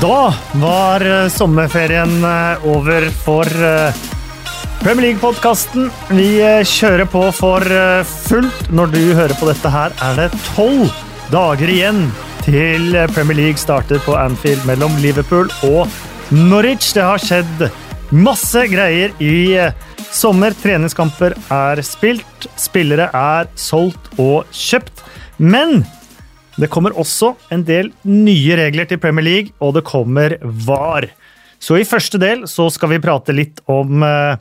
Da var eh, sommerferien eh, over for eh, Premier League-podkasten. Vi kjører på for fullt. Når du hører på dette her, er det tolv dager igjen til Premier League starter på Anfield mellom Liverpool og Norwich. Det har skjedd masse greier i sommer. Treningskamper er spilt, spillere er solgt og kjøpt. Men det kommer også en del nye regler til Premier League, og det kommer VAR. Så i første del så skal vi prate litt om eh,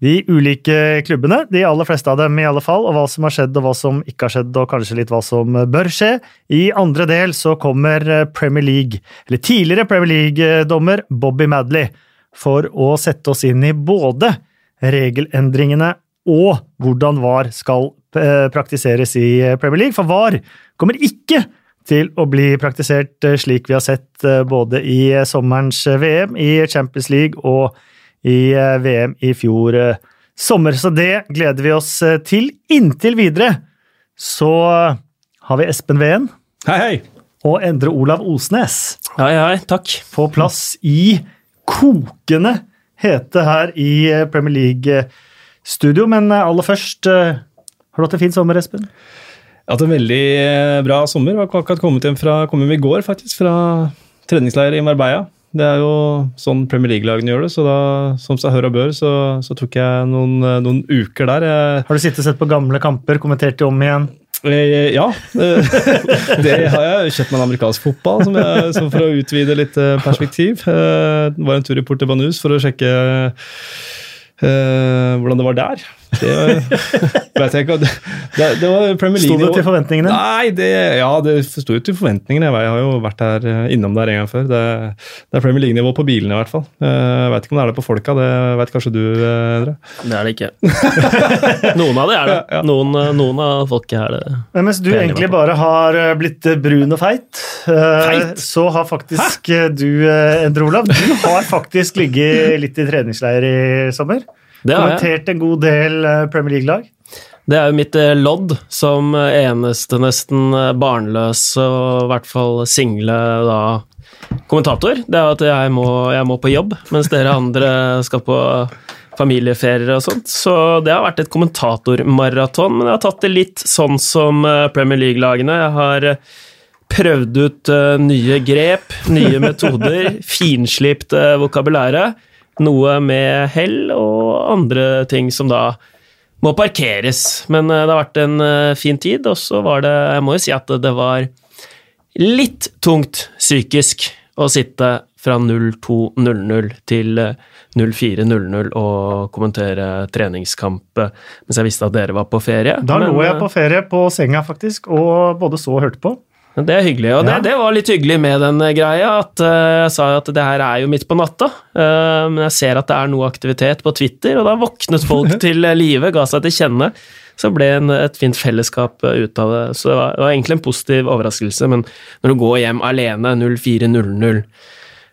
de ulike klubbene, de aller fleste av dem i alle fall, og hva som har skjedd og hva som ikke har skjedd, og kanskje litt hva som bør skje. I andre del så kommer eh, Premier League, eller tidligere Premier League-dommer Bobby Madley, for å sette oss inn i både regelendringene og hvordan VAR skal praktiseres i Premier League. For VAR kommer ikke til å bli praktisert eh, slik vi har sett eh, både i sommerens VM, i Champions League og i VM i fjor sommer. Så det gleder vi oss til. Inntil videre så har vi Espen Veen Hei, hei! og Endre Olav Osnes Hei, hei, takk. på plass i kokende hete her i Premier League-studio. Men aller først, har du hatt en fin sommer, Espen? Jeg har hatt en veldig eh, bra sommer. Jeg har akkurat kommet hjem fra, kom hjem i går, faktisk, fra treningsleir i Marbella. Det er jo sånn Premier League-lagene gjør det, så da, som seg hør og bør, så, så tok jeg noen, eh, noen uker der. Jeg, Har du sittet og sett på gamle kamper, kommentert de om igjen? eh, ja, det har jeg. Kjøpt meg en amerikansk fotball som jeg, som for å utvide litt perspektiv. Det var en tur i Porte Banus for å sjekke hvordan det var der. Det vet jeg ikke. Det, det, det var Premier Sto det til forventningene? Nei, det, ja, det sto jo til forventningene. Jeg har jo vært der, eh, innom der en gang før. Det, det er Premier League-nivå på bilene, i hvert fall. Eh, Jeg vet ikke om det er det på folka, det vet kanskje du, eh, Endre? Det er det ikke. noen av det er det. Noen, noen av folket er det. Men mens du egentlig bare har eh, blitt brun og feit, eh, Feit? så har faktisk Hæ? du, eh, Endre Olav, du har faktisk ligget litt i treningsleir i sommer. Det har jeg. Kommentert en god del eh, Premier League-lag. Det er jo mitt eh, lodd som eneste nesten eh, barnløse og i hvert fall single da kommentator. Det er at jeg må, jeg må på jobb, mens dere andre skal på familieferier og sånt. Så det har vært et kommentatormaraton, men jeg har tatt det litt sånn som eh, Premier League-lagene. Jeg har eh, prøvd ut eh, nye grep, nye metoder, finslipt uh, vokabulære. Noe med hell og andre ting som da må parkeres. Men eh, det har vært en eh, fin tid, og så var det Jeg må jo si at det var litt tungt psykisk å sitte fra 02.00 til eh, 04.00 og kommentere treningskamp eh, mens jeg visste at dere var på ferie. Da Men, lå jeg eh, på ferie på senga, faktisk, og både så og hørte på. Det er hyggelig, og Ja. det, det var litt hyggelig med den eh, greia. At eh, jeg sa at det her er jo midt på natta, eh, men jeg ser at det er noe aktivitet på Twitter, og da våknet folk til live, ga seg til kjenne. Så ble en, et fint fellesskap ut av det. Så det var, det var egentlig en positiv overraskelse, men når du går hjem alene 04.00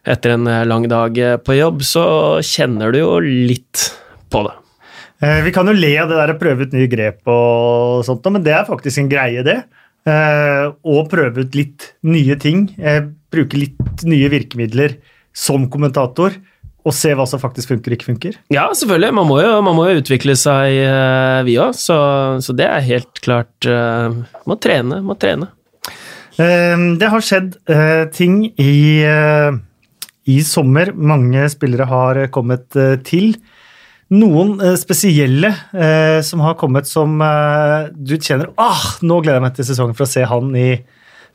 etter en lang dag på jobb, så kjenner du jo litt på det. Vi kan jo le av det der å prøve ut nye grep og sånt, men det er faktisk en greie, det. Eh, Å prøve ut litt nye ting. eh, Bruke litt nye virkemidler som kommentator. Og se hva som faktisk funker og ikke funker. Ja, selvfølgelig. Man må jo, man må jo utvikle seg, eh, vi òg. Så, så det er helt klart Må trene, må trene. Det har skjedd eh, ting i, i sommer. Mange spillere har kommet til. Noen eh, spesielle eh, som har kommet som eh, du kjenner ah, Nå gleder jeg meg til sesongen for å se han i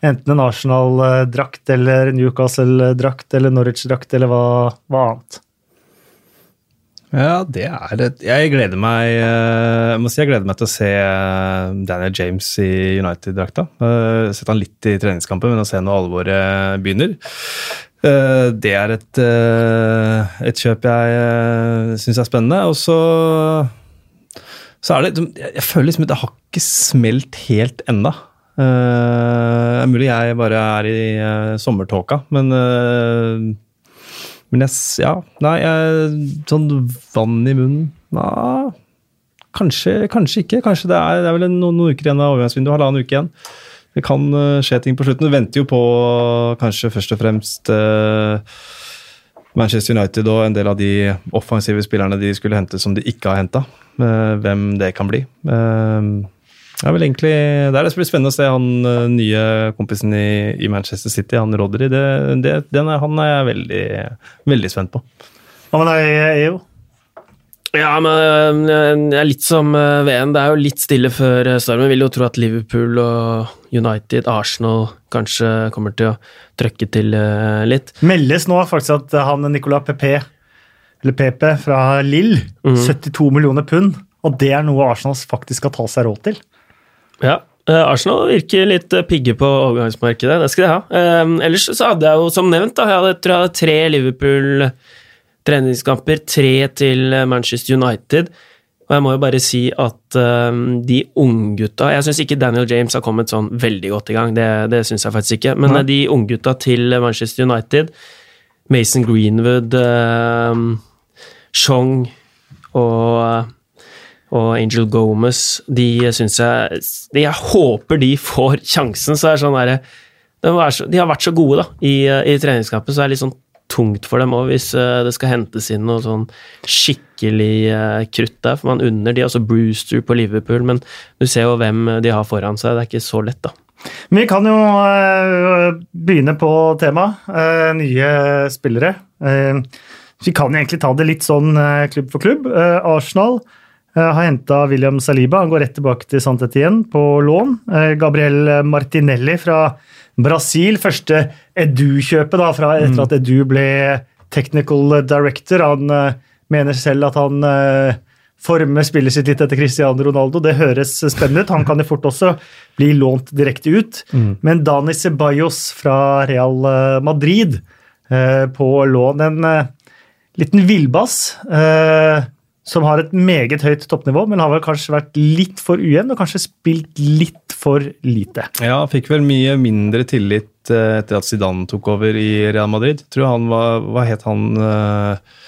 enten en Arsenal-drakt eller Newcastle-drakt eller Norwich-drakt eller hva, hva annet. Ja, det er det. Jeg gleder meg eh, jeg må si jeg gleder meg til å se eh, Daniel James i United-drakta. Sett han litt i treningskampen, men å se når alvoret begynner. Eh, det er et, eh, et kjøp jeg uh, syns er spennende. Og så så er det Jeg føler liksom at det har ikke smelt helt ennå. Uh, mulig jeg bare er i sommertåka, men men jeg, ja, nei, jeg, sånn vann i munnen Nei, kanskje, kanskje ikke. Kanskje det er, det er vel en- noen, noen uker igjen av overgangsvinduet, halvannen uke igjen. Det kan eh, skje ting på slutten. Du venter jo på kanskje først og fremst eh, Manchester United og en del av de offensive spillerne de skulle hente som de ikke har henta. Eh, hvem det kan bli. Det er vel egentlig, det er det som blir spennende å se han nye kompisen i, Manchester City, han Rodry. Det, den er, han er jeg veldig, veldig spent på. Hva med deg, EO? Ja, men øh, det er litt som øh, VM. Det er jo litt stille før øh, stormen. Vil jo tro at Liverpool og United, Arsenal kanskje kommer til å trøkke til litt. Meldes nå faktisk at han Nicolas Pepe, eller Pepe fra Lill, 72 millioner pund. Og det er noe Arsenal faktisk skal ta seg råd til. Ja. Arsenal virker litt pigge på overgangsmarkedet, det skal de ha. Eh, ellers så hadde jeg jo som nevnt, da, jeg hadde, tror jeg hadde tre Liverpool treningskamper, tre til eh, Manchester United. Og jeg må jo bare si at eh, de unggutta Jeg syns ikke Daniel James har kommet sånn veldig godt i gang, det, det syns jeg faktisk ikke. Men eh, de unggutta til Manchester United, Mason Greenwood, eh, Chong og og Angel Gomez, de syns jeg de, Jeg håper de får sjansen, så er sånn derre de, de har vært så gode da, i, i treningskampen, så er det litt sånn tungt for dem òg, hvis eh, det skal hentes inn noe sånn skikkelig eh, krutt der. For man unner de, altså Brewster på Liverpool, men du ser jo hvem de har foran seg. Det er ikke så lett, da. Vi kan jo begynne på temaet. nye spillere. Eh, vi kan egentlig ta det litt sånn klubb for klubb. Eh, Arsenal eh, har henta William Saliba. Han går rett tilbake til Santet igjen på lån. Eh, Gabriel Martinelli fra Brasil. Første Edu-kjøpet fra etter at Edu ble technical director. Han uh, mener selv at han uh, former spillet sitt litt etter Cristiano Ronaldo. Det høres spennende ut. Han kan jo fort også bli lånt direkte ut. Men Dani Ceballos fra Real eh, Madrid uh, på lån En liten villbass eh, som har et meget høyt toppnivå, men har vel kanskje vært litt for ujevn og kanskje spilt litt for lite. Ja, fikk vel mye mindre tillit eh, etter at Zidane tok over i Real Madrid. Tror han var, Hva het han eh,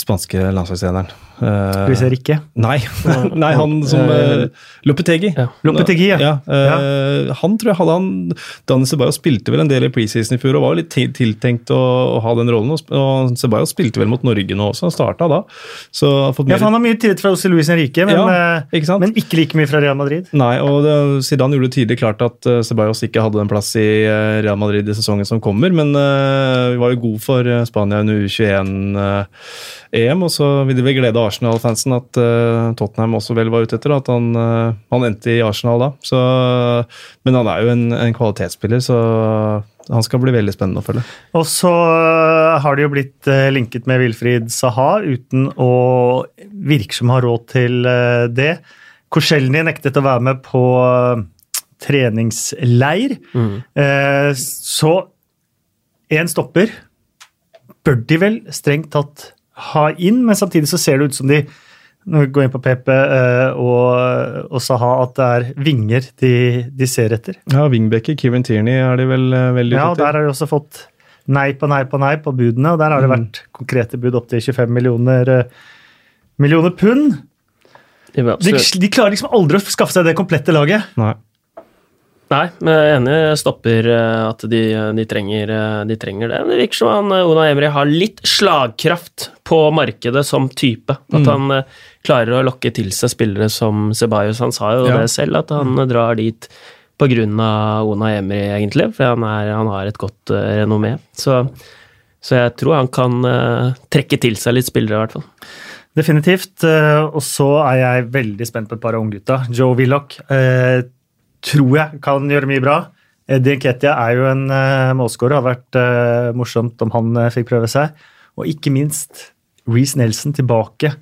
spanske landslagstreneren? Eh, Luis Rikke. Nei, nei han som uh, Lopetegi. Ja. Lopetegi, ja. ja. eh, Han tror jeg hadde han Dani Ceballos spilte vel en del i preseason i fjor og var litt tiltenkt å, å ha den rollen. Og, Ceballos spilte vel mot Norge nå også, han starta da. Så har fått Ja, for Han har mye tillit fra José Luis Henrique, men, Ja, ikke men ikke like mye fra Real Madrid. Nei, og det, Zidane gjorde det tydelig klart at uh, Ceballos ikke hadde en plass i Real Madrid i sesongen som kommer, men vi var jo god for Spania under U21-EM, og så vil de vel glede Arsenal-fansen at uh, Tottenham også vel var ute etter, at han, uh, han endte i Arsenal da. Så, men han er jo en, en kvalitetsspiller, så han skal bli veldig spennende å følge. Og så øh, har det jo blitt linket med Wilfried Saha, uten å virke som har råd til det. Korselny nektet å være med på treningsleir. Eh, Så en stopper bør de vel strengt tatt ha inn, men samtidig så ser det ut som de når vi går inn på Pepe eh, og, og Saha, at det er vinger de, de ser etter. Ja, Wingbacker, Kieran Tierney er de vel eh, veldig Ja, ute og etter. der har de også fått nei på nei på nei på budene, og der har det Mm. vært konkrete bud opp til 25 millioner, eh, millioner pund. De, De, de klarer liksom aldri å skaffe seg det komplette laget. Nei. Nei, men jeg er enig stopper eh, at de, de, trenger, eh, de trenger det. Det virker som han eh, Ona Emry har litt slagkraft på markedet som type. At Mm. han klarer å lokke til seg spillere som Ceballos. Han sa jo Ja. det selv, at han eh, drar dit av Ona Emry, egentlig. For han, er, han har et godt renommé. Så, så jeg tror han kan uh, trekke til seg litt spillere, i hvert fall. Definitivt. Og så er jeg veldig spent på et par av unggutta. Joe Willoch eh, tror jeg kan gjøre mye bra. Eddie Nketia er jo en uh, målskårer. Hadde vært uh, morsomt om han uh, fikk prøve seg. Og ikke minst Reece Nelson tilbake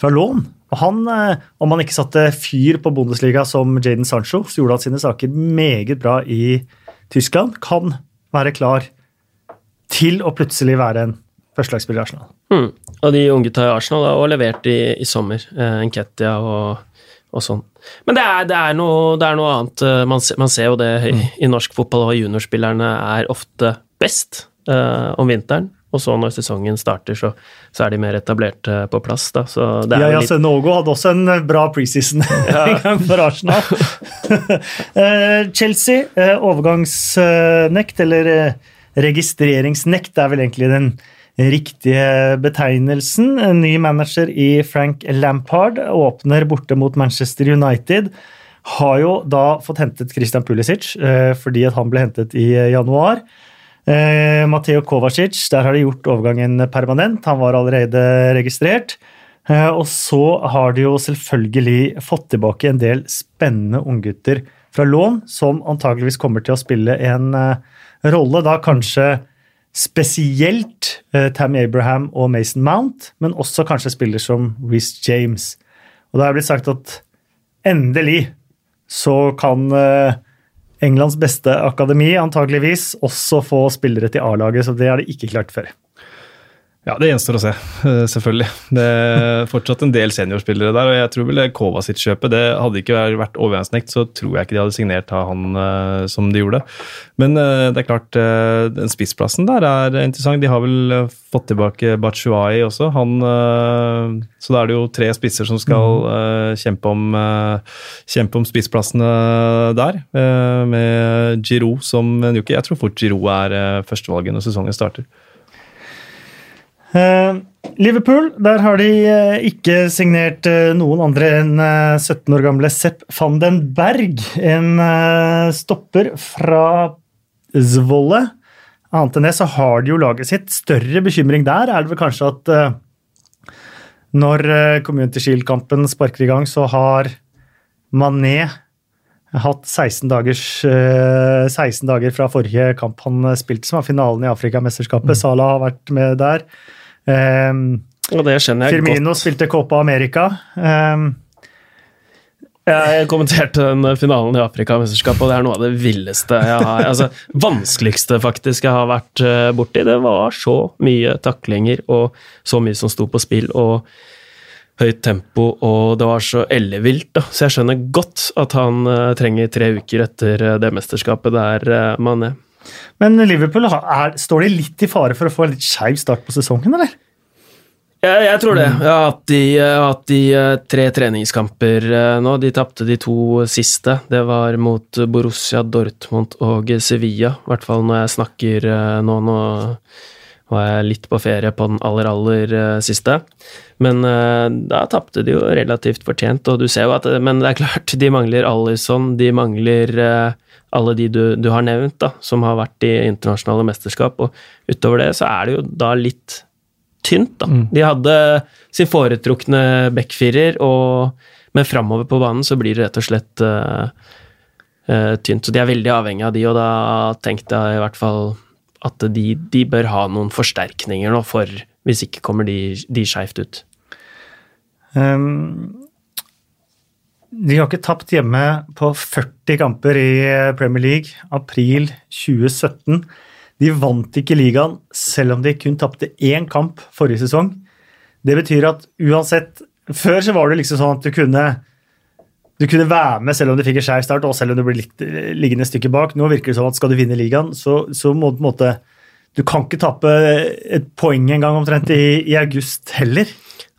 fra lån. Og han, eh, om han ikke satte fyr på Bundesliga som Jaden Sancho, så gjorde han sine saker meget bra i Tyskland. Kan være klar til å plutselig være en førstelagsspiller i Arsenal. Mm. Og de unggutta i Arsenal har også levert i, i sommer. Eh, Nketia og, og sånn. Men det er, det er, noe, det er noe annet. eh, Man, ser- man ser jo det i, i norsk fotball, og juniorspillerne er ofte best uh, om vinteren. og så når sesongen starter, så, så er de mer etablerte på plass. Da. Så det er Ja, ja, litt Senogo hadde også en eh, bra preseason gang for Arsenal. Chelsea, overgangsnekt, eller registreringsnekt, er vel egentlig den riktige betegnelsen. En ny manager i Frank Lampard åpner borte mot Manchester United. Har jo da fått hentet Christian Pulisic, eh, fordi at han ble hentet i eh, januar. Eh, Mateo Kovacic, der har de gjort overgangen permanent. Han var allerede registrert. Og så har de jo selvfølgelig fått tilbake en del spennende unggutter fra lån, som antageligvis kommer til å spille en rolle. Da kanskje spesielt eh, Tammy Abraham og Mason Mount, men også kanskje spiller som Reece James. Og det er blitt sagt at endelig så kan eh, Englands beste akademi antageligvis også få spillere til A-laget, så det har de ikke klart før. Ja, det gjenstår å se, eh, selvfølgelig. Det er fortsatt en del seniorspillere der, og jeg tror vel Kovacic-kjøpet det Hadde ikke vært overgangsnekt, så tror jeg ikke de hadde signert av han eh, som de gjorde. Men eh, det er klart, den spissplassen der er interessant. De har vel fått tilbake Batshuayi også. Han, så da er det jo tre spisser som skal eh, kjempe, om, kjempe om spissplassene der, med Giroud som en uke. Jeg tror fort Giroud er førstevalget når sesongen starter. Eh, Liverpool, der har de eh, ikke signert eh, noen andre enn eh, 17 år gamle Sepp van den Berg. En stopper fra Zvolle. Annet enn det så har de jo laget sitt. Større bekymring der er det vel kanskje at når Community Shield-kampen sparker i gang, så har Mané hatt 16, dagers, eh, 16 dager fra forrige kamp han spilte, som var finalen i Afrikamesterskapet. Salah har vært med der. Um, Og det skjønner jeg Firmino godt. spilte Copa America. Um, Jeg kommenterte den finalen i Afrikamesterskapet, og det er noe av det villeste jeg har Altså, vanskeligste faktisk jeg har vært eh, borti. Det var så mye taklinger og så mye som sto på spill, og høyt tempo, og det var så ellevilt. da. Så jeg skjønner godt at han eh, trenger tre uker etter eh, det mesterskapet der man er. Men Liverpool er, står de litt i fare for å få en litt skeiv start på sesongen, eller? Jeg, jeg tror det. Jeg har hatt de, hatt de eh, tre treningskamper eh, nå. De tapte de to siste. Det var mot Borussia Dortmund og Sevilla. I hvert fall når jeg snakker eh, nå. Nå var jeg litt på ferie på den aller, aller eh, siste. Men eh, da tapte de jo relativt fortjent, og du ser jo at Men det er klart, de mangler Alison, de mangler eh, alle de du, du har nevnt, da, som har vært i internasjonale mesterskap, og utover det så er det jo da litt tynt, da. De hadde sin foretrukne backfirer, og, men framover på banen så blir det rett og slett uh, uh, tynt. Så de er veldig avhengig av de, og da tenkte jeg i hvert fall at de, de bør ha noen forsterkninger nå, for hvis ikke kommer de, de skeivt ut. Um, de har ikke tapt hjemme på 40 kamper i Premier League. April 2017. De vant ikke ligaen, selv om de kun tapte én kamp forrige sesong. Det betyr at uansett Før så var det liksom sånn at du kunne du kunne være med selv om du fikk en skeiv start, og selv om du ble eh, liggende et stykke bak. Nå virker det sånn at skal du vinne ligaen, så, så må du på en måte Du kan ikke tape et poeng engang omtrent i, i august heller.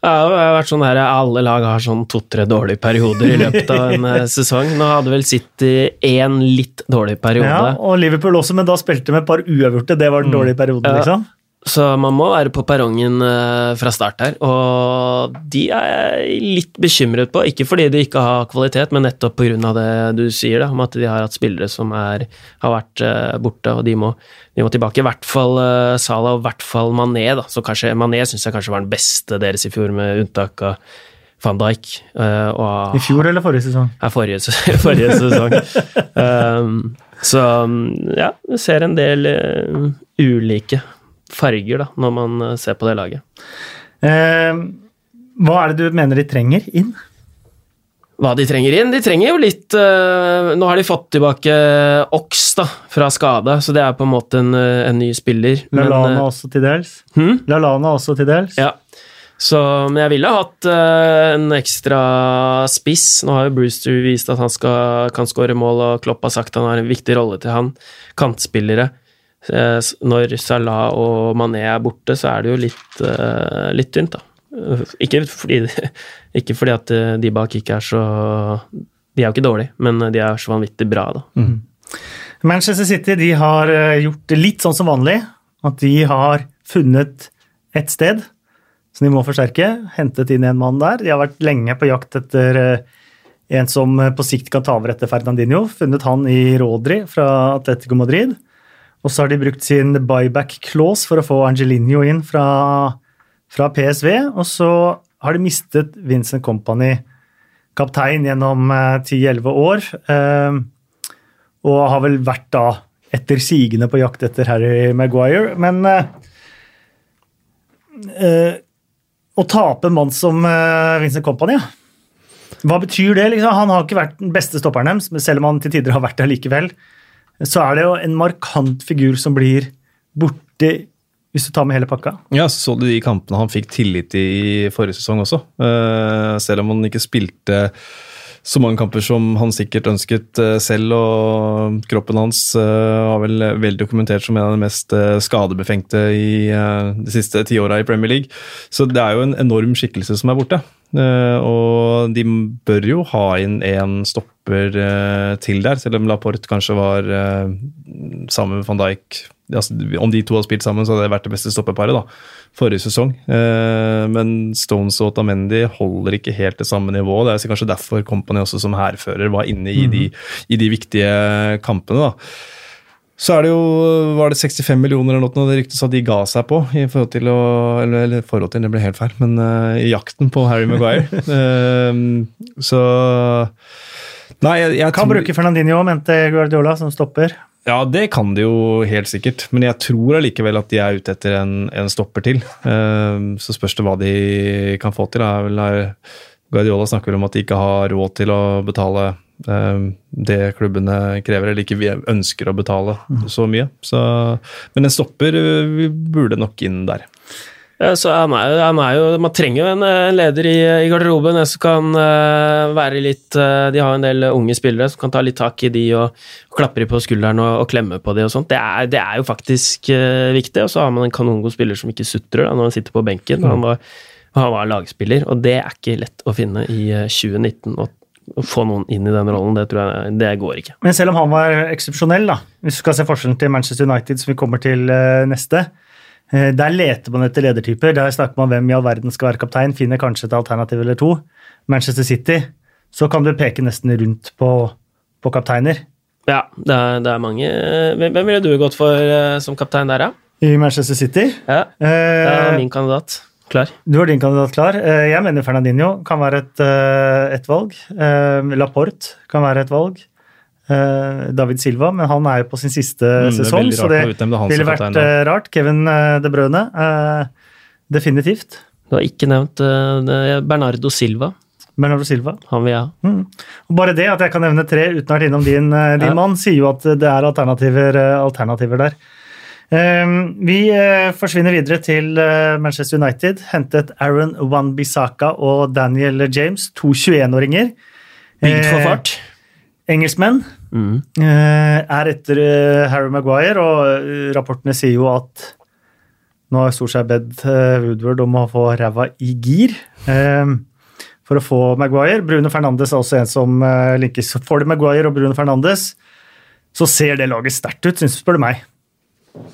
Ja, det har vært sånn her, Alle lag har sånn to-tre dårlige perioder i løpet av en eh, sesong. Nå hadde vel City én litt dårlig periode. Ja, og Liverpool også, men da spilte med et par uavgjorte. Det var den dårlige perioden, Ja. Så man må være på perrongen eh, fra start her, og de er jeg litt bekymret på. Ikke fordi de ikke har kvalitet, men nettopp pga. det du sier, da, om at de har hatt spillere som er, har vært eh, borte, og de må, de må tilbake. I hvert fall uh, Salah og i hvert fall Mané. Da. Så kanskje, Mané syns jeg kanskje var den beste deres i fjor, med unntak av van Dijk. eh, og I fjor eller forrige sesong? ja, forrige, forrige sesong. um, så um, ja, vi ser en del uh, ulike farger da, når man uh, ser på det laget. Eh, hva er det du mener de trenger inn? Hva de trenger inn? De trenger jo litt uh, Nå har de fått tilbake Ox da, fra skade, så det er på en måte en, uh, en ny spiller. men, Lalana også til dels. Hmm? Lalana også til dels. Ja. Så, men jeg ville hatt uh, en ekstra spiss. Nå har jo Brewster vist at han skal, kan skåre mål, og Klopp har sagt han har en viktig rolle til han. Kantspillere. Eh, Når Salah og Mané er borte, så er det jo litt, eh, litt tynt, da. Eh, Ikke fordi, ikke fordi at de bak ikke er så De er jo ikke dårlige, men de er så vanvittig bra, da. Manchester City de har gjort det litt sånn som vanlig. At de har funnet et sted som de må forsterke. Hentet inn en mann der. De har vært lenge på jakt etter en som på sikt kan ta over etter Fernandinho. Funnet han i Rodri fra Atletico Madrid. Og så har de brukt sin buyback clause for å få Angelinho inn fra, fra PSV. Og så har de mistet Vincent Company, kaptein, gjennom eh, 10-11 år. Eh, og har vel vært da etter sigende på jakt etter Harry Maguire. Men eh, eh, å tape en mann som eh, Vincent Company, ja. hva betyr det? Liksom? Han har ikke vært den beste stopperen deres, selv om han til tider har vært det likevel. Så er det jo en markant figur som blir borte hvis du tar med hele pakka. Ja, så du de kampene han fikk tillit i i forrige sesong også. Eh, selv om han ikke spilte så mange kamper som han sikkert ønsket eh, selv, og kroppen hans eh, var vel vel dokumentert som en av de mest skadebefengte i de siste tiåra i Premier League. Så det er jo en enorm skikkelse som er borte. Og de bør jo ha inn en stopper eh, til der, selv om Laporte kanskje var eh, sammen med van Dijk altså, Om de to hadde spilt sammen, så hadde det vært det beste stoppeparet da, forrige sesong. Eh, men Stones og Otamendi holder ikke helt det samme nivået. Det er kanskje derfor Company også som hærfører var inne i, de, i de viktige kampene. da. Så er det jo Var det 65 millioner eller noe det ryktes at de ga seg på? i forhold til å, Eller, eller forhold til, det ble helt feil, men i jakten på Harry Maguire. Så Nei, jeg, jeg Kan tror- bruke Fernandinho, mente Guardiola, som stopper. ja, det kan de jo helt sikkert, men jeg tror allikevel at de er ute etter en, en stopper til. Eh, Så spørs det hva de kan få til. Er vel Guardiola snakker vel om at de ikke har råd til å betale eh, det klubbene krever, eller ikke ønsker å betale så mye. Så, men en stopper eh, burde nok inn der. Så han er, han er jo, Man trenger jo en, en leder i, i garderoben en som kan uh, være litt uh, De har en del unge spillere som kan ta litt tak i de og, klappe de på skulderen og, og klemme på de og sånt. Det er, det er jo faktisk uh, viktig. Og så har man en kanongod spiller som ikke sutrer da, når han sitter på benken. Han var, han var lagspiller, og det er ikke lett å finne i eh, 2019. Å, få noen inn i den rollen, det tror jeg det går ikke. Men selv om han var eksepsjonell, hvis du skal se forskjellen til Manchester United, som vi kommer til eh, neste, eh, der leter man etter ledertyper. Der snakker man hvem i all verden skal være kaptein, finner kanskje et alternativ eller to. Manchester City, så kan du peke nesten rundt på, på kapteiner. Ja, det er, det er mange Hvem, ville du gått for eh, som kaptein der, ja? I Manchester City. Ja, det Eh, er min kandidat. Klar. Du har din kandidat klar. Eh, Jeg mener Fernandinho kan være et, eh, et valg. Eh, Laporte kan være et valg. Eh, David Silva, men han er jo på sin siste Mm, sesong, så det ville vært eh, rart. Kevin eh, De Brøne, eh, definitivt. Du har ikke nevnt eh, Bernardo Silva. Bernardo Silva. Han vil jeg ha. Mm. Bare det at jeg kan nevne tre uten å ha vært innom din, eh, din Ja. mann, sier jo at det er alternativer, eh, alternativer der. Eh, vi eh, forsvinner videre til eh, Manchester United. Hentet Aaron Wan-Bissaka og Daniel James, to 21-åringer. Bygd for Eh, fart. Engelskmenn Mm. eh, er etter eh, Harry Maguire, og eh, rapportene sier jo at nå har sett bedt Woodward om å få ræva i gir for å få Maguire. Bruno Fernandes er også en som linkes. Får det Maguire og Bruno Fernandes, så ser det laget sterkt ut, synes spør du meg.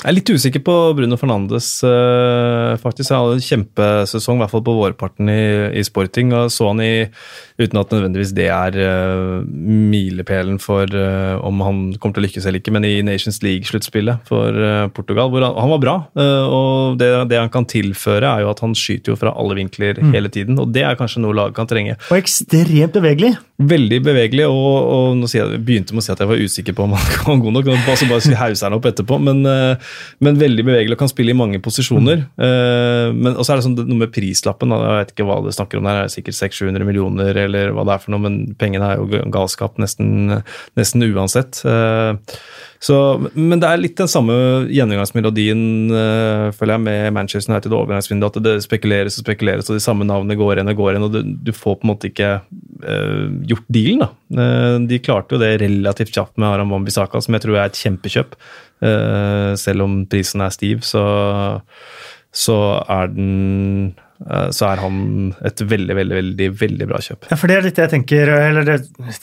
Jeg er litt usikker på Bruno Fernandes, eh, faktisk. Han hadde en kjempesesong, i hvert fall på vårparten i, i sporting. og så han i, Uten at nødvendigvis det er eh, milepælen for eh, om han kommer til å lykkes eller ikke, men i Nations League-sluttspillet for Portugal, hvor han, han var bra. og det, det han kan tilføre, er jo at han skyter jo fra alle vinkler hele tiden. Og det er kanskje noe laget kan trenge. Og ekstremt bevegelig. Veldig bevegelig, og, og nå jeg, begynte med å si at jeg var usikker på om han var god nok. og så bare hauser han opp etterpå, men, eh, men veldig bevegelig og kan spille i mange posisjoner. Mm. men Og så er det sånn, noe med prislappen. Da. Jeg vet ikke hva det snakker om der, det er sikkert 600-700 millioner eller hva det er for noe, men pengene er jo galskap nesten, nesten uansett. Så, men det er litt den samme gjennomgangsmelodien uh, føler jeg, med Manchester United og overgangsvinduet. At det spekuleres og spekuleres, og de samme navnene går igjen og går igjen. og Du, du får på en måte ikke uh, gjort dealen. da. Uh, de klarte jo det relativt kjapt med Aram Wambisaka, som jeg tror er et kjempekjøp. selv om prisen er stiv, så, så er den så er han et veldig, veldig, veldig veldig bra kjøp. Ja, for det er litt det jeg tenker, eller det,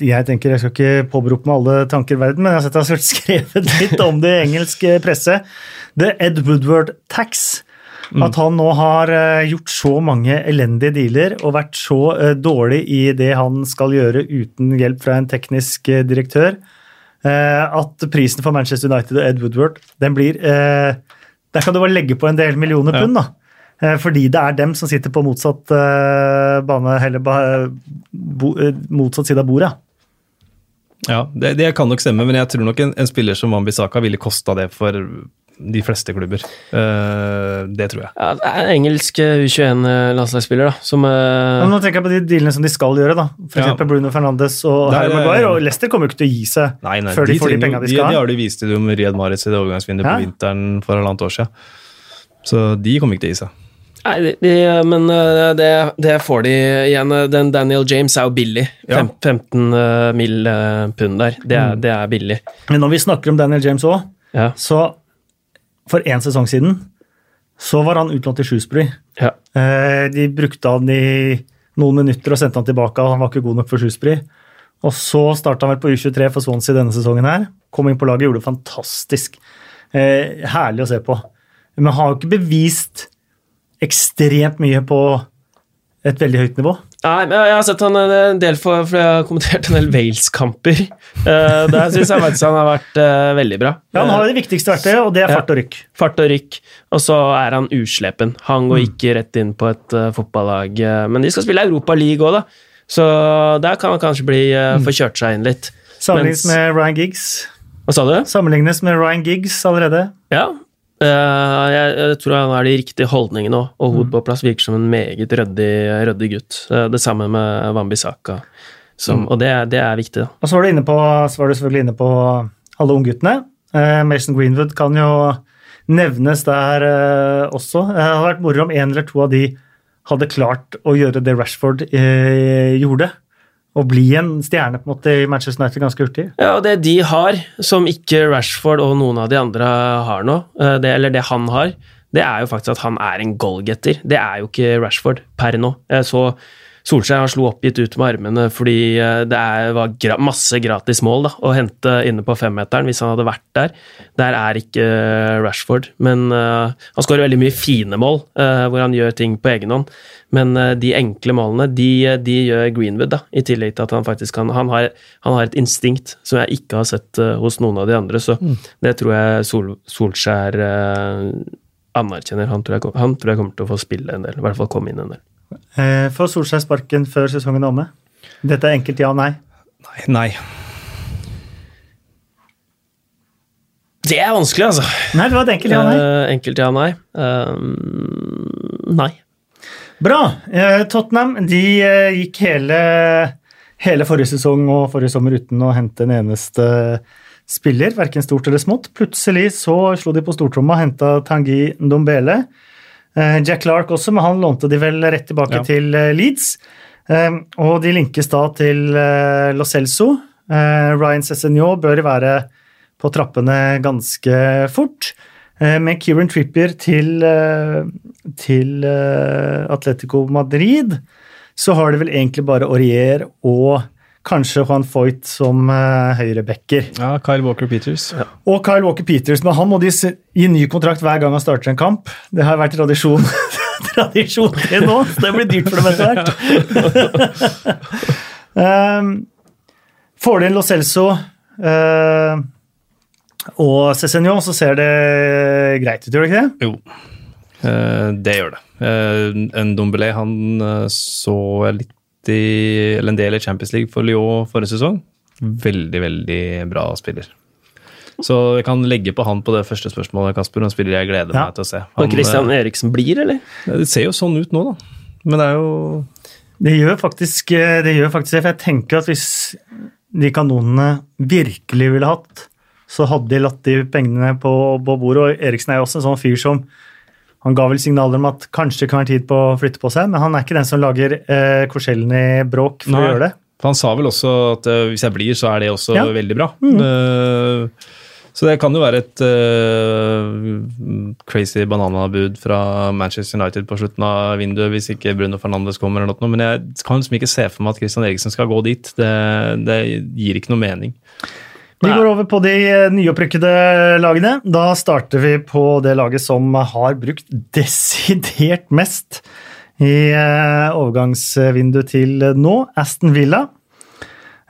jeg tenker, jeg skal ikke påberope meg alle tanker i verden, men jeg har sett skrevet litt om det i engelsk presse. The Ed Woodward Tax. Mm. At han nå har eh, gjort så mange elendige dealer og vært så eh, dårlig i det han skal gjøre uten hjelp fra en teknisk direktør, at prisen for Manchester United og Ed Woodward den blir Der kan du bare legge på en del millioner pund, da. Eh, fordi det er dem som sitter på motsatt uh, bane, heller, bo, uh, motsatt side av bordet. Ja, det, det, kan nok stemme, men jeg tror nok en, en spiller som Wambisaka ville kosta det for de fleste klubber. Uh, det tror jeg. Ja, det er en engelsk U21-landslagsspiller, da, som uh... Nå tenker jeg på de dealene som de skal gjøre, da. For ja. Bruno Fernandes og Harry Maguire. Og Leicester kommer jo ikke til å gi seg nei, nei, før de, de får de penga de skal ha. De, har de vist til med Riyad Maritz i det overgangsvinduet på vinteren for halvannet år siden. Så de kommer ikke til å gi seg. Nei, de, men eh, det, det, får de igjen. Den Daniel James er jo billig. Ja. 15 uh, mill. pund der. Det er, mm. det er, billig. Men når vi snakker om Daniel James òg, ja. så for én sesong siden så var han utlånt til Shrewsbury. Ja. Eh, de brukte han i noen minutter og sendte han tilbake. Han var ikke god nok for Shrewsbury. Og så starta han vel på U23 for Swansea denne sesongen her. Kom inn på laget, gjorde det fantastisk. herlig å se på. Men har jo ikke bevist ekstremt mye på et veldig høyt nivå. Nei, men Jeg har sett han en del for, for jeg har kommentert en del Wales-kamper. Uh, der syns jeg faktisk han har vært uh, veldig bra. Ja, Han har det viktigste verktøyet, og det er fart og rykk. Fart og rykk, og så er han uslepen. Han går mm. ikke rett inn på et uh, fotballag. men de skal spille Europa League òg, da. Så der kan han kanskje bli, uh, få kjørt seg inn litt. Sammenlignes Mens, med Ryan Giggs. Hva sa du? Sammenlignes med Ryan Giggs allerede. Ja, jeg, jeg, tror han er de riktige holdningene òg, og hodet mm. på plass virker som en meget ryddig, ryddig gutt. Uh, det samme med Wambisaka, mm. og det, det, er viktig. Da. Og så var, du inne på, så var du selvfølgelig inne på alle ungguttene. Uh, Mason Greenwood kan jo nevnes der også. Det hadde vært moro om en eller to av de hadde klart å gjøre det Rashford gjorde å bli en stjerne på en måte i Manchester United ganske hurtig. Ja, og det de har, som ikke Rashford og noen av de andre har nå, eh, det, eller det han har, det er jo faktisk at han er en goalgetter. Det er jo ikke Rashford per nå. Jeg så Solskjær slo oppgitt ut med armene fordi eh, det er, var gra masse gratis mål da, å hente inne på femmeteren hvis han hadde vært der. Der er ikke uh, Rashford, men uh, han skårer veldig mye fine mål uh, hvor han gjør ting på egen hånd. Men de enkle målene, de, de, gjør Greenwood, da, i tillegg til at han faktisk kan han har, han har et instinkt som jeg ikke har sett hos noen av de andre, så mm. det tror jeg Sol, Solskjær anerkjenner. Han tror, jeg, han tror jeg kommer til å få spille en del, i hvert fall komme inn en del. Eh, får Solskjær sparken før sesongen er omme? Dette er enkelt ja og nei. Nei. nei. Det er vanskelig, altså. Nei, det var et enkelt ja og nei. Uh, enkelt ja og nei. Uh, nei. Bra. Tottenham de gikk hele, hele, forrige sesong og forrige sommer uten å hente en eneste spiller, verken stort eller smått. Plutselig så slo de på stortromma og henta Tangi Ndombele. Eh, Jack Clark også, men han lånte de vel rett tilbake ja. til eh, Leeds. Eh, og de linkes da til Lo Celso. Ryan Cessenio bør være på trappene ganske fort. Med Kieran Trippier til, til Atletico Madrid så har de vel egentlig bare Aurier og Kanskje Juan Foyt som uh, høyrebacker. Ja, Kyle Walker-Peters. Ja. Og Kyle Walker-Peters, men han må de gi ny kontrakt hver gang han starter en kamp. Det har vært tradisjon, tradisjon til nå, så det blir dyrt for dem etter hvert. um, får de inn Lo Celso uh, og Cézinho, så ser det greit ut, gjør det ikke det? Jo, uh, det gjør det. Uh, Dombelé, han så litt i, eller en del i Champions League for Lyon forrige sesong. Veldig, veldig bra spiller. Så jeg kan legge på han på det første spørsmålet, Kasper. En spiller jeg gleder ja. meg til å se. Han, og Christian eh, Eriksen blir, eller? Det ser jo sånn ut nå, da. Men det er jo Det gjør faktisk eh, det, gjør faktisk det for jeg tenker at hvis de kanonene virkelig ville hatt så hadde de latt de pengene på, på bordet. Og Eriksen er jo også en sånn fyr som han ga vel signaler om at kanskje det kan være tid på å flytte på seg, men han er ikke den som lager eh, Korselny bråk for Nei. å gjøre det. For han sa vel også at uh, hvis jeg blir, så er det også Ja. veldig bra. Mm. Uh, så det kan jo være et uh, crazy bananabud fra Manchester United på slutten av vinduet hvis ikke Bruno Fernandes kommer eller noe, men jeg kan liksom ikke se for meg at Christian Eriksen skal gå dit. Det, det gir ikke noe mening. Vi går over på de eh, nyopprykkede lagene. Da starter vi på det laget som har brukt desidert mest i eh, overgangsvinduet til nå, Aston Villa.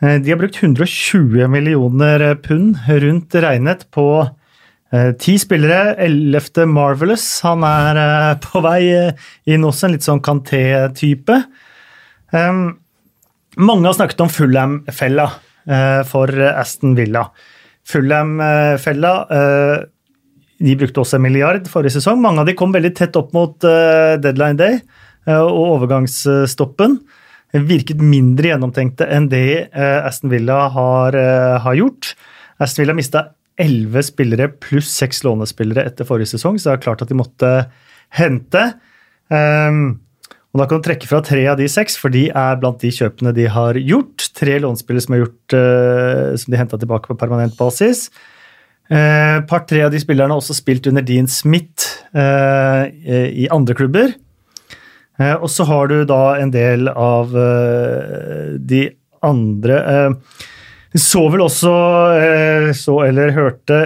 Eh, De har brukt 120 millioner pund rundt regnet på eh, ti spillere. Ellevte Marvelous. Han er eh, på vei eh, inn også, en litt sånn Kanté-type. Um, mange har snakket om Fulham-fella eh, for Aston Villa. Fulham-fella eh, De brukte også en milliard forrige sesong. Mange av de kom veldig tett opp mot eh, deadline day eh, og overgangsstoppen. Virket mindre gjennomtenkte enn det eh, Aston Villa har, eh, har gjort. Aston Villa mista elleve spillere pluss seks lånespillere etter forrige sesong, så det er klart at de måtte hente. Um, og Da kan du trekke fra tre av de seks, for de er blant de kjøpene de har gjort. Tre lånspillere som, gjort, uh, som de henta tilbake på permanent basis. Uh, par-tre av de spillerne har også spilt under Dean Smith uh, i andre klubber. Uh, og så har du da en del av de andre eh, Så vel også Så eller hørte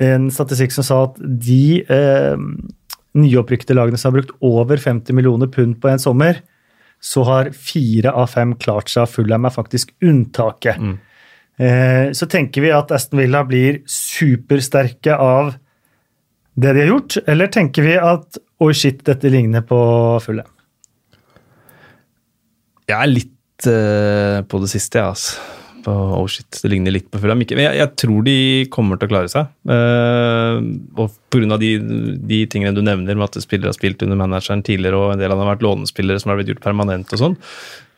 en statistikk som sa at de nyopprykkede lagene som har brukt over 50 millioner pund på en sommer, så har fire av fem klart seg. Fulham er faktisk unntaket. Eh, så tenker vi at Aston Villa blir supersterke av det de har gjort, eller tenker vi at oi, shit, dette ligner på Fulham? Jeg er litt eh, på det siste, jeg, altså. På, oh shit, det ligner litt på Fulham. Men jeg, jeg tror de kommer til å klare seg. Uh, og pga. De, de tingene du nevner, med at spillere har spilt under manageren tidligere, og en del av dem har vært lånespillere som har blitt gjort permanent og sånn.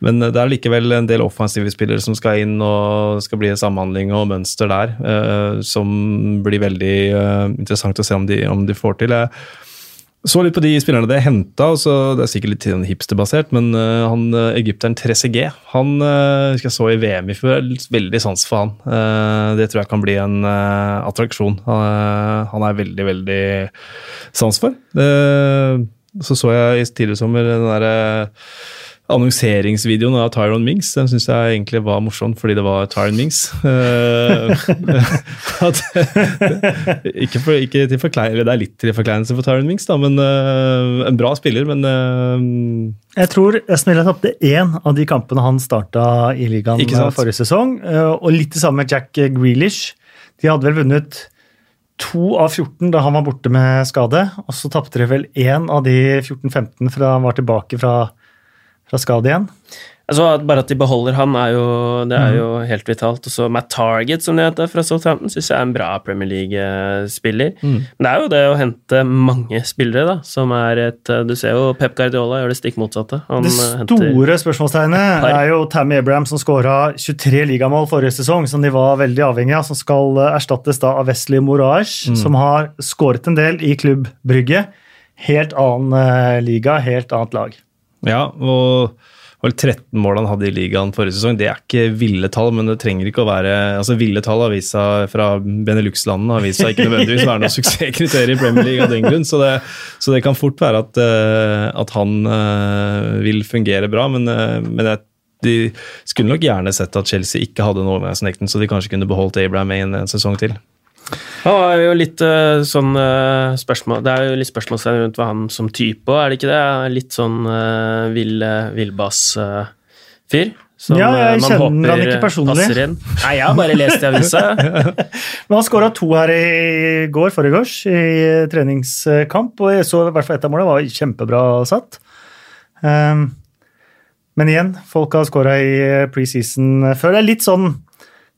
Men eh, det er likevel en del offensive spillere som skal inn, og det skal bli en samhandling og mønster der, eh, som blir veldig eh, interessant å se om de, om de får til. Jeg så litt på de spillerne det henta, det er sikkert litt hipsterbasert, men uh, han Egypteren egypteren Trezeguet, han uh, jeg så i VM i fjor, veldig sans for han. Uh, det tror jeg kan bli en attraksjon. Han er veldig, veldig sans for. Så så jeg i tidligere sommer den derre annonseringsvideoen av Tyron Mings. Den syns jeg egentlig var morsom fordi det var Tyron Mings. At, ikke, for, ikke til forkleinelse, det er litt til forkleinelse for Tyron Mings, da, men uh, en bra spiller, men uh, Jeg tror Aston Villa tapte én av de kampene han starta i ligaen forrige sesong. eh, Og litt det samme med Jack Grealish. De hadde vel vunnet to av 14 da han var borte med skade. Og så tapte de vel én av de 14-15 fra han var tilbake fra, fra skade igjen. Altså, bare at de beholder han, er jo, det Mm. er jo helt vitalt. Og så Matt Target, som det heter, fra Southampton, syns jeg er en bra Premier League-spiller. Mm. Men det er jo det å hente mange spillere, da, som er et Du ser jo Pep Guardiola gjør det stikk motsatte. Han Det eh, store spørsmålstegnet er jo Tammy Abraham, som skåra 23 ligamål forrige sesong, som de var veldig avhengig av, som skal eh, erstattes da av Wesley Moraes, som har skåret en del i Klubb Brygge. Helt annen eh, liga, helt annet lag. Ja, og vel 13 mål han hadde i ligaen forrige sesong. Det er ikke ville tall, men det trenger ikke å være altså Ville tall avisa fra Benelux-landene har vist ikke nødvendigvis være noe suksesskriterium i Premier League av den grunn, så det, så det kan fort være at, eh, at han eh, vil fungere bra, men, eh, men jeg, de skulle nok gjerne sett at Chelsea ikke hadde en overgangsnekten, så de kanskje kunne beholdt Abraham i en sesong til. Han er jo litt eh, sånn eh, spørsmål Det er jo litt spørsmålstegn rundt hva han som type òg, er det ikke det? Litt sånn uh, vill, villbass-fyr. som, Ja, jeg man kjenner han håper ikke personlig. passer inn. Nei, jeg har bare lest i avisa. Men han skåra to her i går, forgårs, i treningskamp. Og jeg så i hvert fall ett av målene var kjempebra satt. Um, men igjen, folk har skåra i preseason før. Det er litt sånn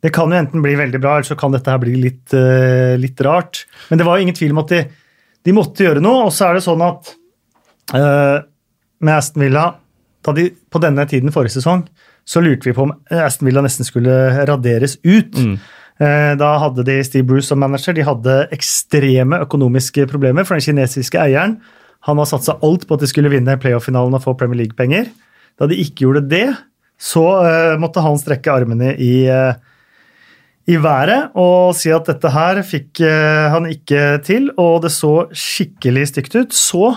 Det kan jo enten bli veldig bra, eller så kan dette her bli litt, uh, litt rart. Men det var jo ingen tvil om at de, de måtte gjøre noe. Og så er det sånn at uh, med Aston Villa de, På denne tiden forrige sesong så lurte vi på om Aston Villa nesten skulle raderes ut. Eh, Da hadde de Steve Bruce som manager. De hadde ekstreme økonomiske problemer, for den kinesiske eieren han har satsa alt på at de skulle vinne playoff-finalen og få Premier League-penger. Da de ikke gjorde det, så måtte han strekke armene i, eh, i været og si at dette her fikk eh, han ikke til, og det så skikkelig stygt ut. Så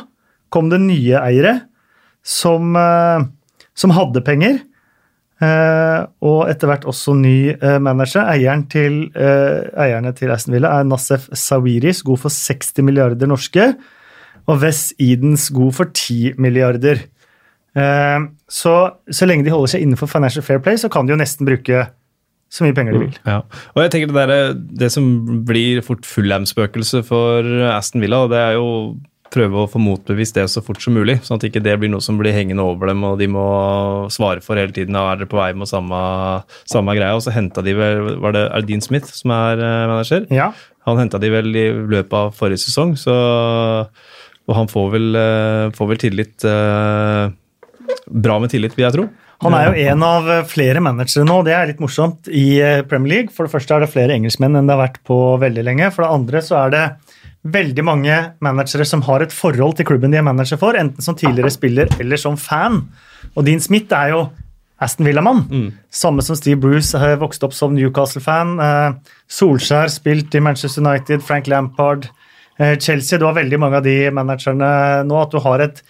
kom det nye eiere som, eh, som hadde penger. Eh, og etter hvert også ny manager. Eieren til, eierne til Aston Villa er Nassef Sawiris, god for 60 milliarder norske. Og Wes Edens god for 10 milliarder. Så, så lenge de holder seg innenfor Financial Fair Play, så kan de jo nesten bruke så mye penger de vil. Ja. Og jeg tenker Det, der, det som blir fort Fulham-spøkelse for Aston Villa, det er jo prøve å få motbevist det så fort som mulig, sånn at ikke det blir noe som blir hengende over dem, og de må svare for hele tiden. og Er dere på vei med samme, samme greia? Og så henta de vel var det, Er det Dean Smith som er eh, manager? Ja, Han henta de vel i løpet av forrige sesong, så Og han får vel, eh, får vel tillit eh, Bra med tillit, vil jeg tro. Han er jo en av flere managere nå, det er litt morsomt, i eh, Premier League. For det første er det flere engelskmenn enn det har vært på veldig lenge. For det andre så er det veldig mange managere som har et forhold til klubben de er manager for, enten som tidligere spiller eller som fan. Og Dean Smith er jo Aston Villa-mann. Samme som Steve Bruce har vokst opp som Newcastle-fan. Eh, Solskjær spilt i Manchester United, Frank Lampard, eh, Chelsea. Du har veldig mange av de managerne nå. At du har et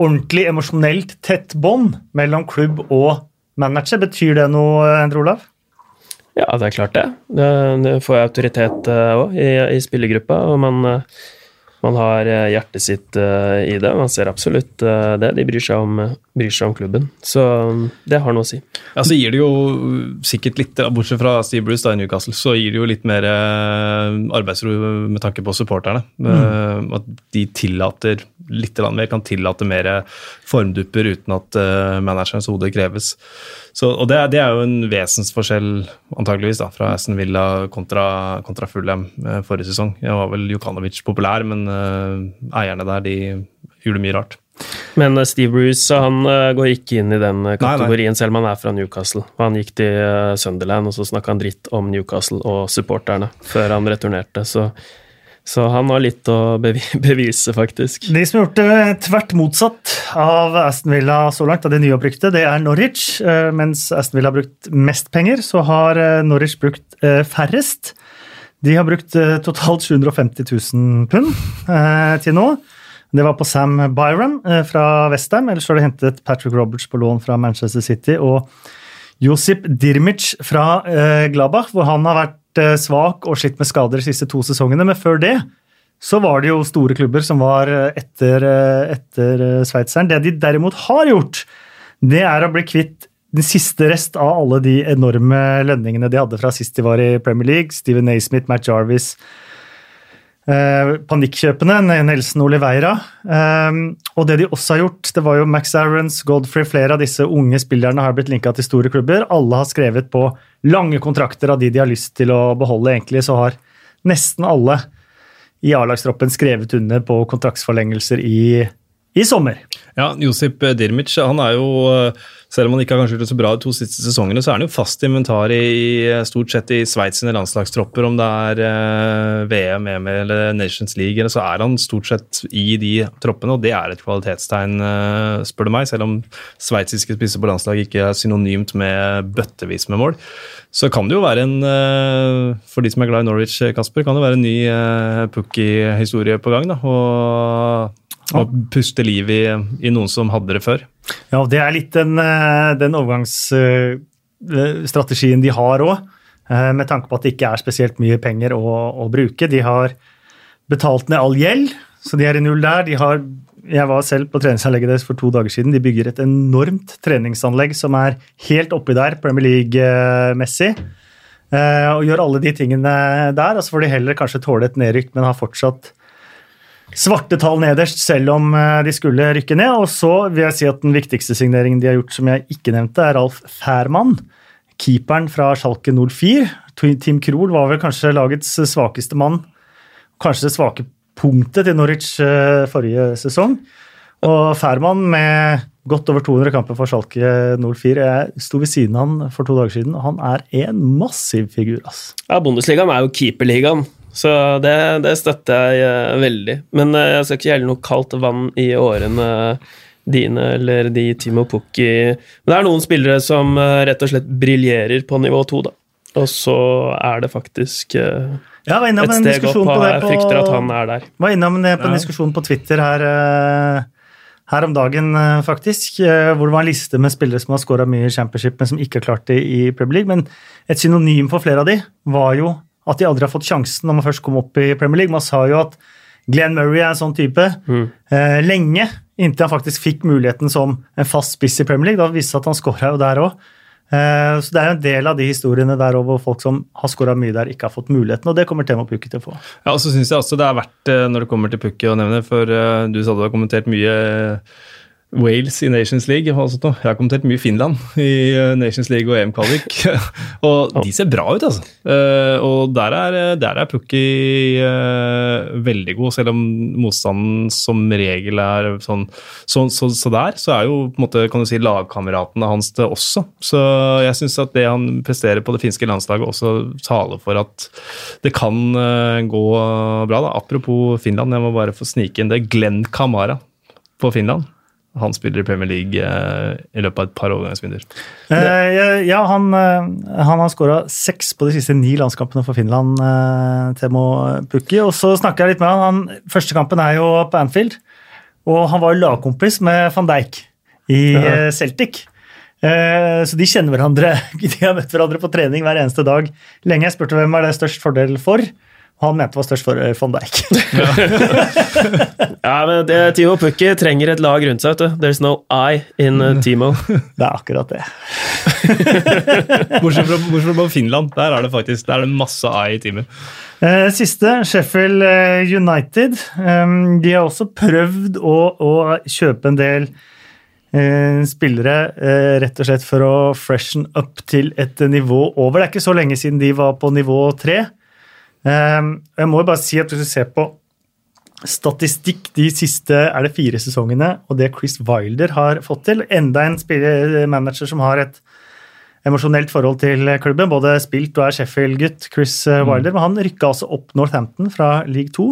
ordentlig emosjonelt tett bånd mellom klubb og manager. Betyr det noe, Endre Olav? Ja, det er klart det. Det, får får autoritet òg i, i spillergruppa, og man, eh, man har eh, hjertet sitt eh, i det. Man ser absolutt eh, det. De bryr seg, om, bryr seg om klubben. Så mm, det har noe å si. Ja, så gir det jo sikkert litt, Bortsett fra Steve Bruce da i Newcastle, så gir det jo litt mer arbeidsro med tanke på supporterne. Mm. At de tillater litt mer, kan tillate mer formdupper uten at managerens hode kreves. Så, og det, det er jo en vesensforskjell antageligvis da, fra Aston Villa kontra, kontra Fulham eh, forrige sesong. Jeg var vel Jukanovic populær, men uh, eierne der de gjorde mye rart. Men eh, Steve Bruce han går ikke inn i den kategorien, Nei, nei. selv om han er fra Newcastle. Han gikk til Sunderland, og så snakka han dritt om Newcastle og supporterne før han returnerte. Så, så han har litt å bevise, faktisk. De som har gjort det tvert motsatt av Aston Villa så langt, av de nyopprykte, det er Norwich. Eh, Mens Aston Villa har brukt mest penger, så har eh, Norwich brukt eh, færrest. De har brukt totalt 750 000 pund til nå. Det var på Sam Byram fra Westham, ellers har de hentet Patrick Roberts på lån fra Manchester City og Josip Dirmic fra Gladbach, hvor han har vært svak og slitt med skader de siste to sesongene. Men før det så var det jo store klubber som var eh, etter, eh, etter eh, sveitseren. Det de derimot har gjort, det er å bli kvitt den siste rest av alle de enorme lønningene de hadde fra sist de var i Premier League. Steven Naismith, Matt Jarvis, eh, panikkjøpene, Nelson Oliveira. Eh, og det de også har gjort, det var jo Max Aarons, Godfrey, flere av disse unge spillerne har blitt linka til store klubber. Alle har skrevet på lange kontrakter av de de har lyst til å beholde. Egentlig så har nesten alle i A-lagstroppen skrevet under på kontraktsforlengelser i, i sommer. Ja, Josip Dirmic han er jo, selv om han ikke har gjort det så bra de to siste sesongene, så er han jo fast inventar i stort sett i Sveits sine landslagstropper, om det er eh, VM, EM eller Nations League, så er han stort sett i de troppene, og det er et kvalitetstegn, eh, spør du meg, selv om sveitsiske spisser på landslag ikke er synonymt med bøttevis med mål. Så kan det jo være en, eh, for de som er glad i Norwich, Kasper, kan det være en ny eh, Pukki-historie på gang, da, og og puste liv i, i noen som hadde det før. Ja, det er litt den, eh, den overgangsstrategien de har òg, med tanke på at det ikke er spesielt mye penger å, å bruke. De har betalt ned all gjeld, så de er i null der. De har, jeg var selv på treningsanlegget deres for to dager siden. De bygger et enormt treningsanlegg som er helt oppi der, Premier League-messig. eh, Og gjør alle de tingene der. Og så får de heller kanskje tåle et nedrykk, men har fortsatt svarte tall nederst, selv om eh, de skulle rykke ned. Og så vil jeg si at den viktigste signeringen de har gjort, som jeg ikke nevnte, er Ralf Færmann. Keeperen fra Schalke 04. Tim Krohl var vel kanskje lagets svakeste mann. Kanskje det svake punktet til Norwich eh, forrige sesong. Og Færmann med godt over 200 kamper for Schalke 04. Jeg sto ved siden av han for to dager siden, og han er en massiv figur. ass. Ja, Bundesligaen er jo keeperligaen, så det, det støtter jeg eh, veldig. Men eh, jeg skal ikke gjelde noe kaldt vann i årene dine eller de Timo Pukki Men det er noen spillere som eh, rett og slett briljerer på nivå to, da. Og så er det faktisk ja, var innom et en steg opp, og jeg frykter at han er der. var innom det på en Ja. diskusjon på Twitter her, eh, her om dagen, eh, faktisk. eh, Hvor det var en liste med spillere som har skåra mye i championship, men som ikke har klart det i Premier League. Men et synonym for flere av de var jo at de aldri har fått sjansen når man først kom opp i Premier League. Man sa jo at Glenn Murray er en sånn type eh, lenge, inntil han faktisk fikk muligheten som en fast spiss i Premier League. Da viste det at han skåra jo der òg. Eh, så det er jo en del av de historiene der hvor folk som har skåra mye der, ikke har fått muligheten, og det kommer Temo Pukki til å få. Ja, og så synes jeg også det er verdt, eh, når det kommer til Pukki, å nevne, for du sa du har kommentert mye Wales i Nations League. Jeg har kommentert mye Finland i eh, Nations League og EM-kvalik. og de ser bra ut, altså. Eh, og der er, der er Pukki eh, veldig god, selv om motstanden som regel er sånn. Så, så, så der så er jo på en måte, kan du si, lagkameratene hans det også. Så jeg syns at det han presterer på det finske landslaget, også taler for at det kan eh, gå bra. da. Apropos Finland, jeg må bare få snike inn det. Glenn Kamara på Finland. Han spiller i Premier League eh, i løpet av et par overgangsvinduer. Eh, ja, han, eh, han har skåra seks på de siste ni landskampene for Finland, eh, Temo Pukki. Og så snakker jeg litt med han. han. Første kampen er jo på Anfield, og han var jo lagkompis med van Dijk i ja. Celtic. Eh, Så de kjenner hverandre. De har møtt hverandre på trening hver eneste dag lenge. Jeg spurte hvem er det størst fordel for. Han mente var størst for eh, van Dijk. Ja, men det, Timo Pukki trenger et lag rundt seg. vet du. There's no I in uh, Timo. Det er akkurat det. Bortsett fra, bortsett fra Finland. Der er det faktisk der er det masse I i teamet. Eh, Siste, Sheffield United. Um, De har også prøvd å, å kjøpe en del eh, spillere rett og slett for å freshen up til et nivå over. Det er ikke så lenge siden de var på nivå tre. Um, Jeg må jo bare si at hvis du ser på statistikk de siste er det fire sesongene, og det Chris Wilder har fått til Enda en spiller, manager som har et emosjonelt forhold til klubben. Både spilt og er Sheffield-gutt, Chris eh, Wilder. Men han rykka altså opp Northampton fra League 2.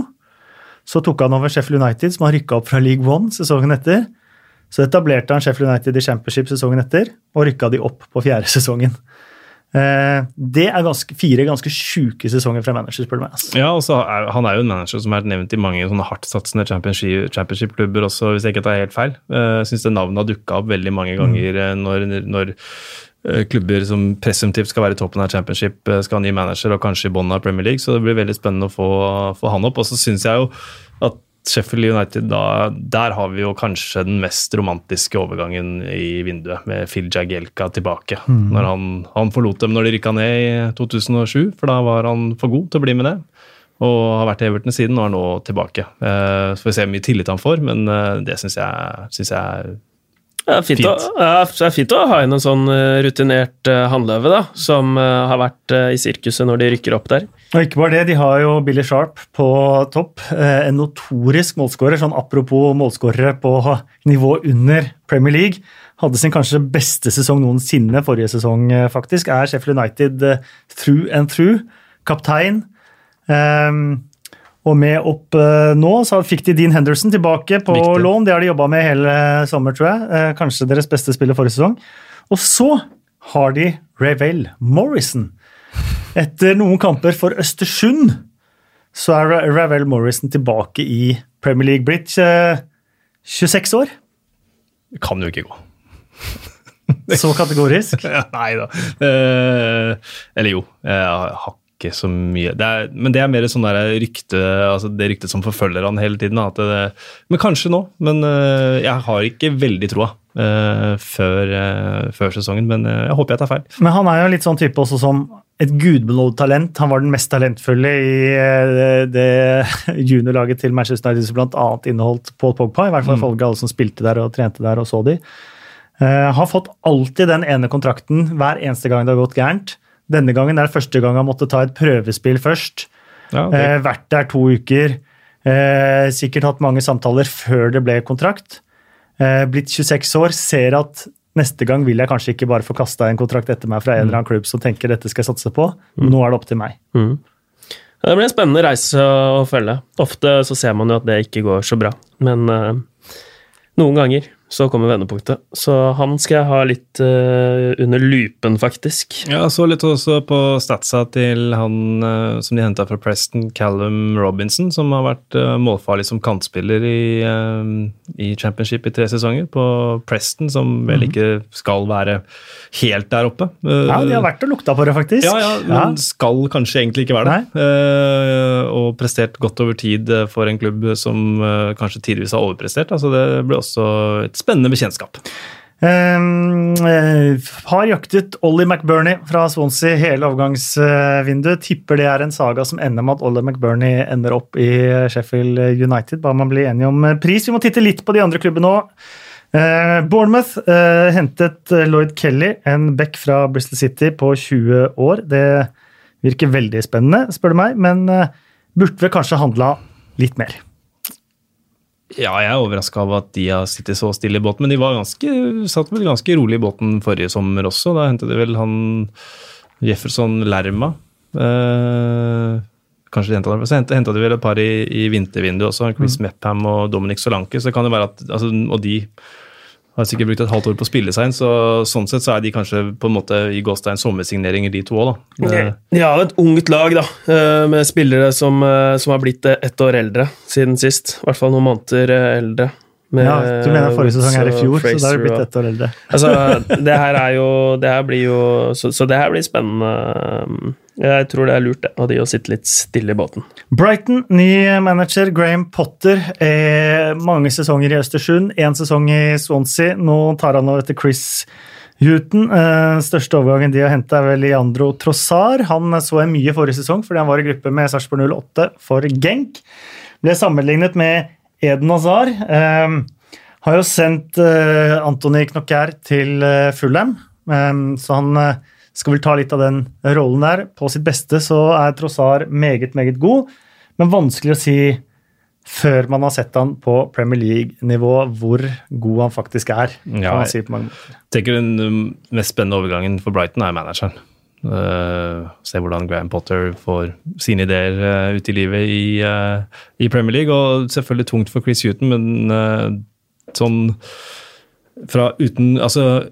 Så tok han over Sheffield United, som har rykka opp fra League 1 sesongen etter. Så etablerte han Sheffield United i Championship sesongen etter, og rykka de opp på fjerde sesongen. Eh, Det er ganske, fire ganske sjuke sesonger fra manager, spør du meg. Ja, er, Han er jo en manager som er nevnt i mange sånne hardtsatsende championship- championship-klubber også, hvis jeg ikke tar helt feil. Eh, Jeg syns det navnet har dukka opp veldig mange ganger mm. når, når klubber som presumptivt skal være i toppen av championship, skal ha ny manager, og kanskje i bunnen av Premier League, så det blir veldig spennende å få, få han opp. Og så syns jeg jo at Sheffield United, da, der har vi jo kanskje den mest romantiske overgangen i vinduet, med Phil Jagielka tilbake. Når han, han forlot dem når de rykka ned i 2007, for da var han for god til å bli med det. Og har vært i Everton siden og er nå tilbake. Eh, så får vi se hvor mye tillit han får, men eh, det syns jeg, synes jeg er Ja, fint, Å, ja, det er fint å ha inn en sånn eh, rutinert uh, hannløve, da, som uh, har vært uh, i sirkuset når de rykker opp der. Og ikke bare det, de har jo Billy Sharp på topp. eh, En notorisk målskårer. Sånn apropos målskårere på nivå under Premier League. Hadde sin kanskje beste sesong noensinne forrige sesong, eh, faktisk. Er Sheffield United eh, through and through. Kaptein. Ehm, og med opp eh, nå så fikk de Dean Henderson tilbake på Viktig. lån. Det har de jobba med hele sommer, tror jeg. Eh, Kanskje deres beste spiller forrige sesong. Og så har de Ravel Morrison. Etter noen kamper for Østersund så er Ravel Morrison tilbake i Premier League. Blitt eh, 26 år. Det kan jo ikke gå. Så kategorisk. Nei da. Eh, eller jo, jeg har ikke så mye det er, Men det er mer sånn der rykte altså det ryktet som forfølger han hele tiden. At det, men kanskje nå. Men eh, jeg har ikke veldig troa Uh, før, uh, før sesongen. Men uh, jeg håper jeg tar feil. Men han er jo litt sånn type også som et gudbenådd talent. Han var den mest talentfulle i det juniorlaget til Manchester United som bl.a. inneholdt Paul Pogpa, I hvert fall ifølge alle som spilte der og trente der og så de. Har fått alltid den ene kontrakten hver eneste gang det har gått gærent. Denne gangen er det første gang han måtte ta et prøvespill først. Ja, det, Eh, vært der to uker. Eh, sikkert hatt mange samtaler før det ble kontrakt. eh, blitt 26 år, ser at neste gang vil jeg kanskje ikke bare få kasta en kontrakt etter meg fra en eller annen klubb som tenker dette skal jeg satse på. Nå er det opp til meg. Mm. Det blir en spennende reise å følge. Ofte så ser man jo at det ikke går så bra, men eh, noen ganger så kommer vendepunktet. Så han skal jeg ha litt uh, under lupen, faktisk. Ja, så litt også på statsa til han uh, som de henta fra Preston, Callum Robinson, som har vært uh, målfarlig som kantspiller i, i championship i tre sesonger. På Preston, som vel ikke skal være helt der oppe. Ja, De har vært og lukta på det, faktisk. Ja, ja, men skal kanskje egentlig ikke være det. Eh, og prestert godt over tid for en klubb som kanskje tidvis har overprestert. Altså det blir også et spennende bekjentskap. Eh, har jaktet Ollie McBurney fra Swansea hele overgangsvinduet. Tipper det er en saga som ender med at Ollie McBurney ender opp i Sheffield United. Bare man blir enige om eh, pris. Vi må titte litt på de andre klubbene òg. Uh, Bournemouth uh, hentet Lloyd Kelly, en back fra Bristol City på 20 år. Det virker veldig spennende, spør du meg, men uh, burde vel kanskje handla litt mer. Ja, jeg er overraska over at de har sittet så stille i båten, men de var ganske, satt vel ganske rolig i båten forrige sommer også. Da hentet de vel han Jefferson Lerma. Eh, kanskje de hentet dem. Så henta de vel et par i, i vintervinduet også, Chris Mepham og Dominic Solanke. Så det kan jo være at, altså, Og de har sikkert brukt et halvt år på å spille seg inn, så sånn sett så er de kanskje på en måte i gåstein sommersigneringer, de to òg, da. Eh, De har et ungt lag, da, eh, med spillere som, eh, som har blitt ett år eldre siden sist. I hvert fall noen måneder eldre. Med Ja, du mener forrige sesong er i fjor, Fraser, så da er det blitt ett år eldre. Altså, det her er jo Det her blir jo Så, så det her blir spennende. Jeg tror det er lurt av de å sitte litt stille i båten. Brighton, ny manager Graham Potter. Eh, mange sesonger i Østersund, én sesong i Swansea. Nå tar han over etter Chris Huton. Eh, største overgangen de har henta, er vel Leandro Trossar. Han så jeg mye forrige sesong fordi han var i gruppe med Sarpsborg 08 for Genk. Ble sammenlignet med Eden Hazar. Eh, har jo sendt eh, Antony Knocker til eh, Fulham, eh, så han eh, skal vel ta litt av den rollen der. På sitt beste så er Trossar meget, meget god, men vanskelig å si før man har sett han på Premier League-nivå, hvor god han faktisk er. kan Ja, jeg si. Tenker den mest spennende overgangen for Brighton er manageren. Eh, se hvordan Graham Potter får sine ideer uh, ut i livet i, uh, i Premier League. Og selvfølgelig tungt for Chris Huton, men sånn fra uten, altså,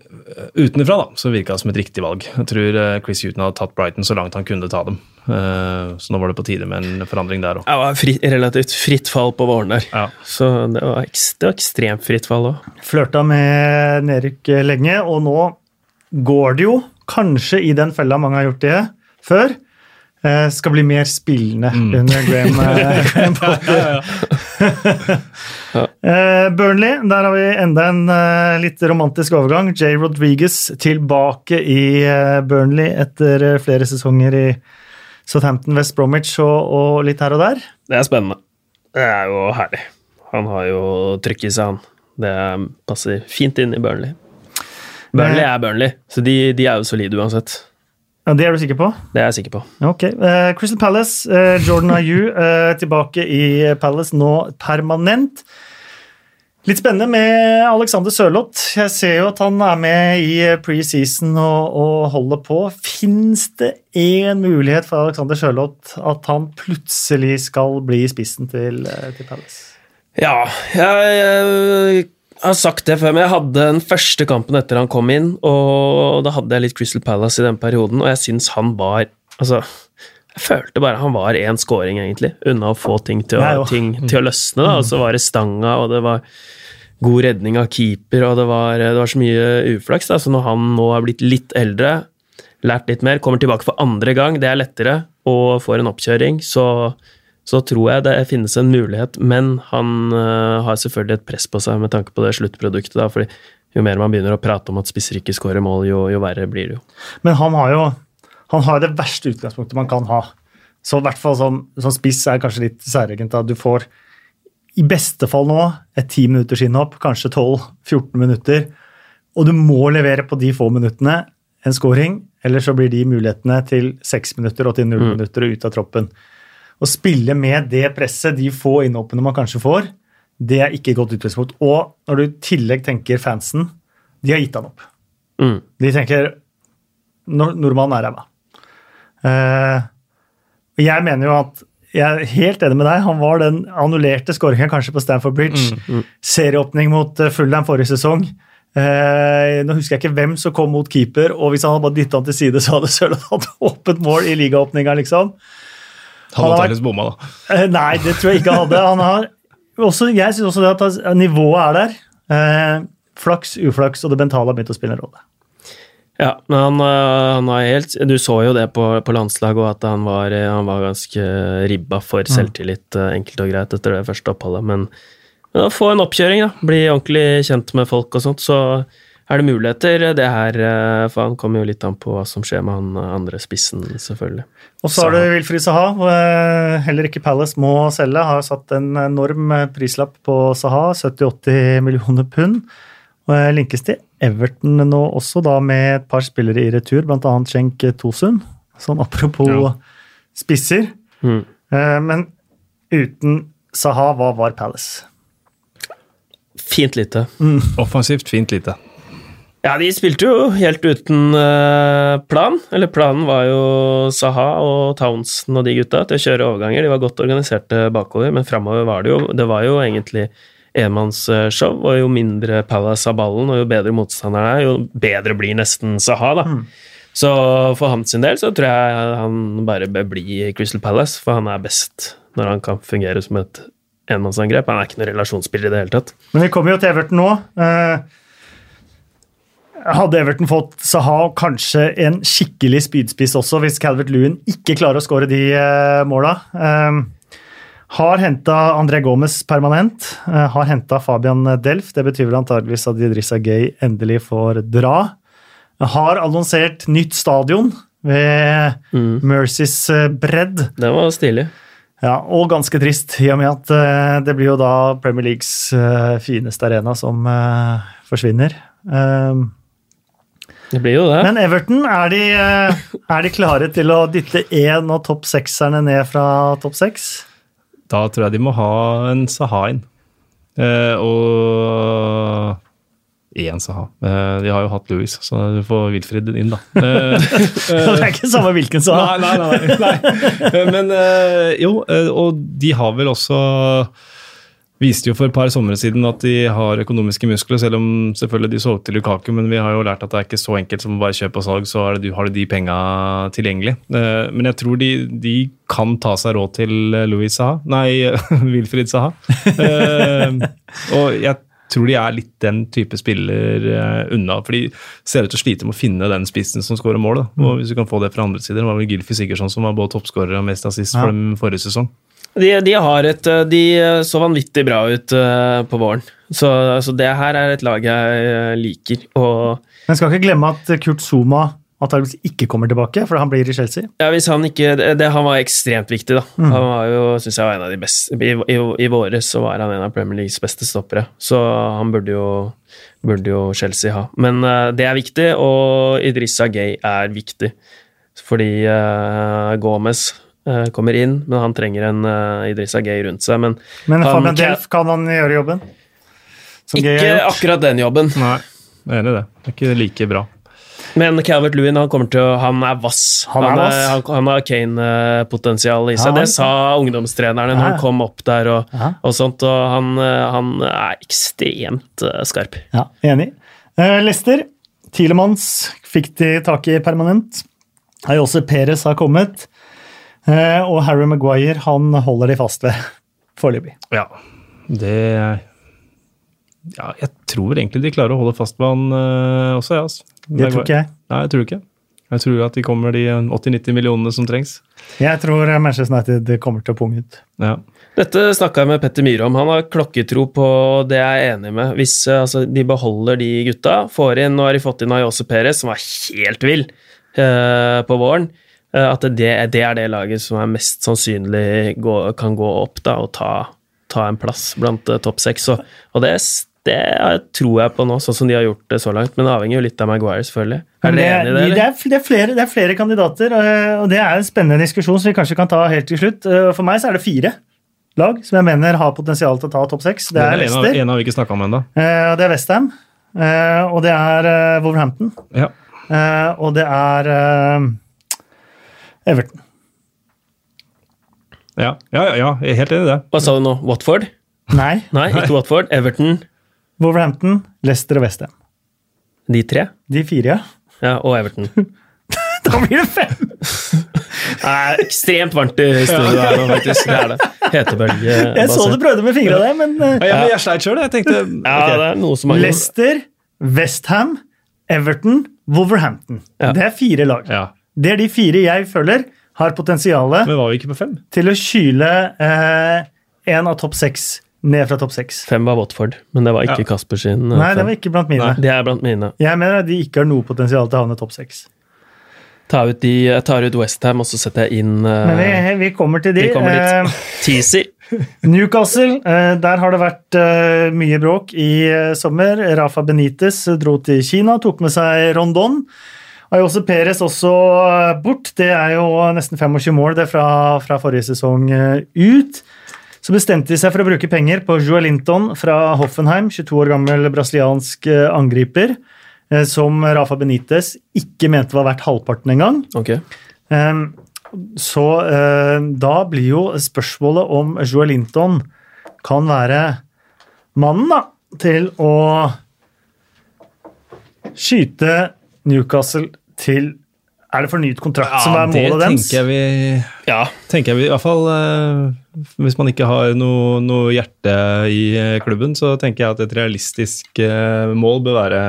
utenfra da, så virka det som et riktig valg. Jeg tror Chris Huton hadde tatt Brighton så langt han kunne ta dem. Eh, så nå var det på tide med en forandring der òg. Det var fri, relativt fritt fall på våren der. Ja. Så det var, det var ekstremt fritt fall òg. Flørta med nedrykk lenge, og nå går det jo, kanskje i den fella mange har gjort det før, eh, skal bli mer spillende under Graham, Graham Potter. Eh, Burnley, der har vi enda en eh, litt romantisk overgang. Jay Rodriguez tilbake i eh, Burnley etter flere sesonger i Southampton, West Bromwich og, og litt her og der. Det er spennende. Det er jo herlig. Han har jo trykk i seg, han. Det passer fint inn i Burnley. Burnley er Burnley, så de, de er jo solide uansett. Ja, det er du sikker på? Det er jeg sikker på. Ok. Uh, Crystal Palace, uh, Jordan Ayew uh, tilbake i Palace nå permanent. Litt spennende med Alexander Sørloth. Jeg ser jo at han er med i preseason og, og holder på. Fins det en mulighet for Alexander Sørloth at han plutselig skal bli spissen til, til Palace? Ja, jeg, jeg har sagt det før, men jeg hadde den første kampen etter han kom inn, og da hadde jeg litt Crystal Palace i den perioden, og jeg syns han var Altså, jeg følte bare han var én scoring, egentlig, unna å få ting til å, Jeg ting til å løsne. da, Og så var det stanga, og det var god redning av keeper, og det var, det var så mye uflaks. da, Så når han nå har blitt litt eldre, lært litt mer, kommer tilbake for andre gang, det er lettere, og får en oppkjøring, så så tror jeg det finnes en mulighet, men han øh, har selvfølgelig et press på seg med tanke på det sluttproduktet. da, fordi Jo mer man begynner å prate om at spisser ikke skårer mål, jo, jo verre blir det jo. Men han har jo han har det verste utgangspunktet man kan ha. Så i hvert fall som, som spiss er kanskje litt særegent. at Du får i beste fall nå et ti minutters innhopp, kanskje 12-14 minutter. Og du må levere på de få minuttene en scoring, eller så blir de mulighetene til seks minutter og til null minutter og ut av troppen. Å spille med det presset, de få innhoppene man kanskje får, Det er ikke et godt utgangspunkt. Og når du i tillegg tenker fansen, de har gitt han opp. Mm. De tenker nordmannen er ræva. Uh, jeg mener jo at jeg er helt enig med deg. Han var den annullerte skåringen kanskje på Stamford Bridge. Serieåpning mot eh, Fulham forrige sesong. Eh, nå husker jeg ikke hvem som kom mot keeper, og hvis han hadde bare dytta han til side, så hadde Sørlandet hatt åpent mål i ligaåpninga, liksom. Han hadde antakeligvis bomma, da. Eh, nei, det tror jeg ikke han hadde. Han har også, jeg syns også det at nivået er der. Eh, flaks, uflaks og det mentale har begynt å spille en rolle. Ja, men han, øh, han har helt Du så jo det på, på landslaget, òg, at han var, øh, han var ganske ribba for selvtillit, øh, enkelt og greit, etter det første oppholdet. Men, men å få en oppkjøring, da, bli ordentlig kjent med folk og sånt, så er det muligheter, det her. øh, For han kommer jo litt an på hva som skjer med han øh, andre spissen, selvfølgelig. Og så har du Wilfrid Saha. eh, Heller ikke Palace må selge. Har satt en enorm eh, prislapp på Saha. 70-80 millioner pund. Og eh, linkes til Everton nå også, da med et par spillere i retur, bl.a. Cenk Tosun. Sånn apropos Ja. spisser. Mm. Eh, Men uten Saha, hva var Palace? Fint lite. Offensivt fint lite. Ja, de spilte jo helt uten øh, plan. Eller planen var jo Saha og Townsend og de gutta til å kjøre overganger. De var godt organiserte bakover, men framover var det jo Det var jo egentlig enmannsshow, og jo mindre Palace av ballen, og jo bedre motstanderen er, jo bedre blir nesten Saha, da. Så for hans del så tror jeg han bare bør bli i Crystal Palace, for han er best når han kan fungere som et enmannsangrep. Han er ikke noen relasjonsspiller i det hele tatt. Men vi kommer jo til Everton nå. Eh, Hadde Everton fått Saha og kanskje en skikkelig spydspiss også, hvis Calvert Lewin ikke klarer å skåre de eh, måla. Eh, har henta André Gomez permanent. eh, har henta Fabian Delf. Det betyr vel antageligvis at Idrissa Gay endelig får dra. Har annonsert nytt stadion ved Mercys eh, bredd. Det var stilig. Ja, og ganske trist, i og med at det blir jo da Premier Leagues fineste arena som forsvinner. Um, Det blir jo det. men Everton, er de, eh, er de klare til å dytte én av topp sekserne ned fra topp seks? Da tror jeg de må ha en Saha inn. Eh, og én Saha. Eh, de har jo hatt Louis, så du får Wilfred inn, da. Eh, Det er ikke samme hvilken Saha. Nei, nei, nei. nei. Eh, Men eh, jo, og de har vel også Viste jo for et par somre siden at de har økonomiske muskler, selv om selvfølgelig de solgte Lukaku, men vi har jo lært at det er ikke så enkelt som bare kjøp og salg, så det, har du de penga tilgjengelig. Eh, Men jeg tror de, de kan ta seg råd til eh, Louis Saha, nei, Wilfried Saha. Eh, Og jeg tror de er litt den type spiller unna, for de ser ut til å slite med å finne den spissen som skårer mål. Da. Og hvis du kan få det fra andre sider, det var vel Gylfi Sigurdsson som var både toppskårer og mest assist for dem forrige sesong. De, de, har et, eh, de så vanvittig bra ut eh, på våren. Så altså, det her er et lag jeg eh, liker. Og Men skal ikke glemme at Kurt Zuma antakeligvis ikke kommer tilbake, for han blir i Chelsea. ja, hvis han ikke det, Han var ekstremt viktig, da. Han var jo, synes jeg var en av de beste I, i, i våres så var han en av Premier Leagues beste stoppere, så han burde jo, burde jo Chelsea ha. Men uh, det er viktig, og Idrissa Gay er viktig. Fordi uh, Gomez eh, kommer inn, men han trenger en uh, Idrissa Gay rundt seg. Men Men Han- Fabian Delf, kan han gjøre jobben? Som ikke akkurat den jobben. Nei, jeg er enig i det. Det er ikke like bra. Men Calvert Lewin han kommer til å, han er vass. Han er vass. han, han har Kane-potensial i seg. Ja, han- det sa ungdomstrenerne når Ja, ja. han kom opp der og, Ja. og sånt. Og han, eh, han er ekstremt eh, skarp. Ja, enig. Uh, Lester, Tilemanns fikk de tak i permanent. Ayose Perez har kommet. Eh, og Harry Maguire han holder de fast ved foreløpig. Ja, det Ja, jeg tror egentlig de klarer å holde fast ved han øh, også, ja. altså. Det tror ikke jeg. Nei, jeg tror ikke. Jeg tror at de kommer de 80-90 millionene som trengs. Jeg tror Manchester United kommer til å punge ut. Ja. Dette snakka jeg med Petter Myhre om. Han har klokketro på det jeg er enig med. Hvis eh, altså, de beholder de gutta, får inn Nå har de fått inn Ayose Perez, som var helt vill eh, på våren. Eh, at det, det er det laget som er mest sannsynlig gå, kan gå opp da, og ta, ta en plass blant uh, topp seks. Og, og det, det tror jeg på nå, sånn som de har gjort det så langt. Men det avhenger jo litt av Maguire, selvfølgelig. Er dere enig i det? det, er, det, er flere, det er flere kandidater, og det er en spennende diskusjon som vi kanskje kan ta helt til slutt. Eh, For meg så er det fire. lag som jeg mener har potensial til å ta topp seks. Det er en, av, Leicester, en har vi ikke snakka om ennå. eh, det er Westham, eh, og det er Wolverhampton, Ja. eh, og det er Everton. Ja. Ja, ja, ja, jeg er helt enig i det. Hva sa du nå? Watford? Nei, Nei, ikke Watford. Everton. Wolverhampton, Leicester og Westham. De tre. De fire, ja. Ja, og Everton. Da blir det fem! Det er ekstremt varmt i studio her nå, faktisk. Det er det. Hetebølge. Jeg så du prøvde med fingra der, men ja, Ja, men jeg sleit sjøl, jeg tenkte Ja, ok. det er noe som er Leicester, Westham, Everton, Wolverhampton. Ja. Det er fire lag. Ja. Det er de fire jeg føler har potensialet Men var vi ikke på fem? til å kyle eh, en av topp seks ned fra topp seks. Fem var Watford, men det var ikke Ja. Kasper sin. Nei, det var ikke blant mine. Det er blant mine. Jeg mener at de ikke har noe potensial til å havne topp seks. Ta ut de, jeg tar ut Westham, og så setter jeg inn uh, Men vi, vi kommer til de. vi kommer dit. Eh, Teaser. Newcastle, eh, der har det vært eh, mye bråk i eh, sommer. Rafa Benitez dro til Kina, tok med seg Rondon. Ayose Perez også eh, bort. Det er jo nesten 25 mål det fra, fra forrige sesong eh, ut. Så bestemte de seg for å bruke penger på Joelinton fra Hoffenheim, 22 år gammel brasiliansk eh, angriper, som Rafa Benitez ikke mente var verdt halvparten engang. Ok. Ehm, Så da blir jo spørsmålet om Joelinton kan være mannen da, til å skyte Newcastle til Er det fornyet kontrakt som er målet deres? tenker jeg vi Ja. tenker jeg vi, i hvert fall eh, Hvis man ikke har noe, noe hjerte i eh, klubben, så tenker jeg at et realistisk eh, mål bør være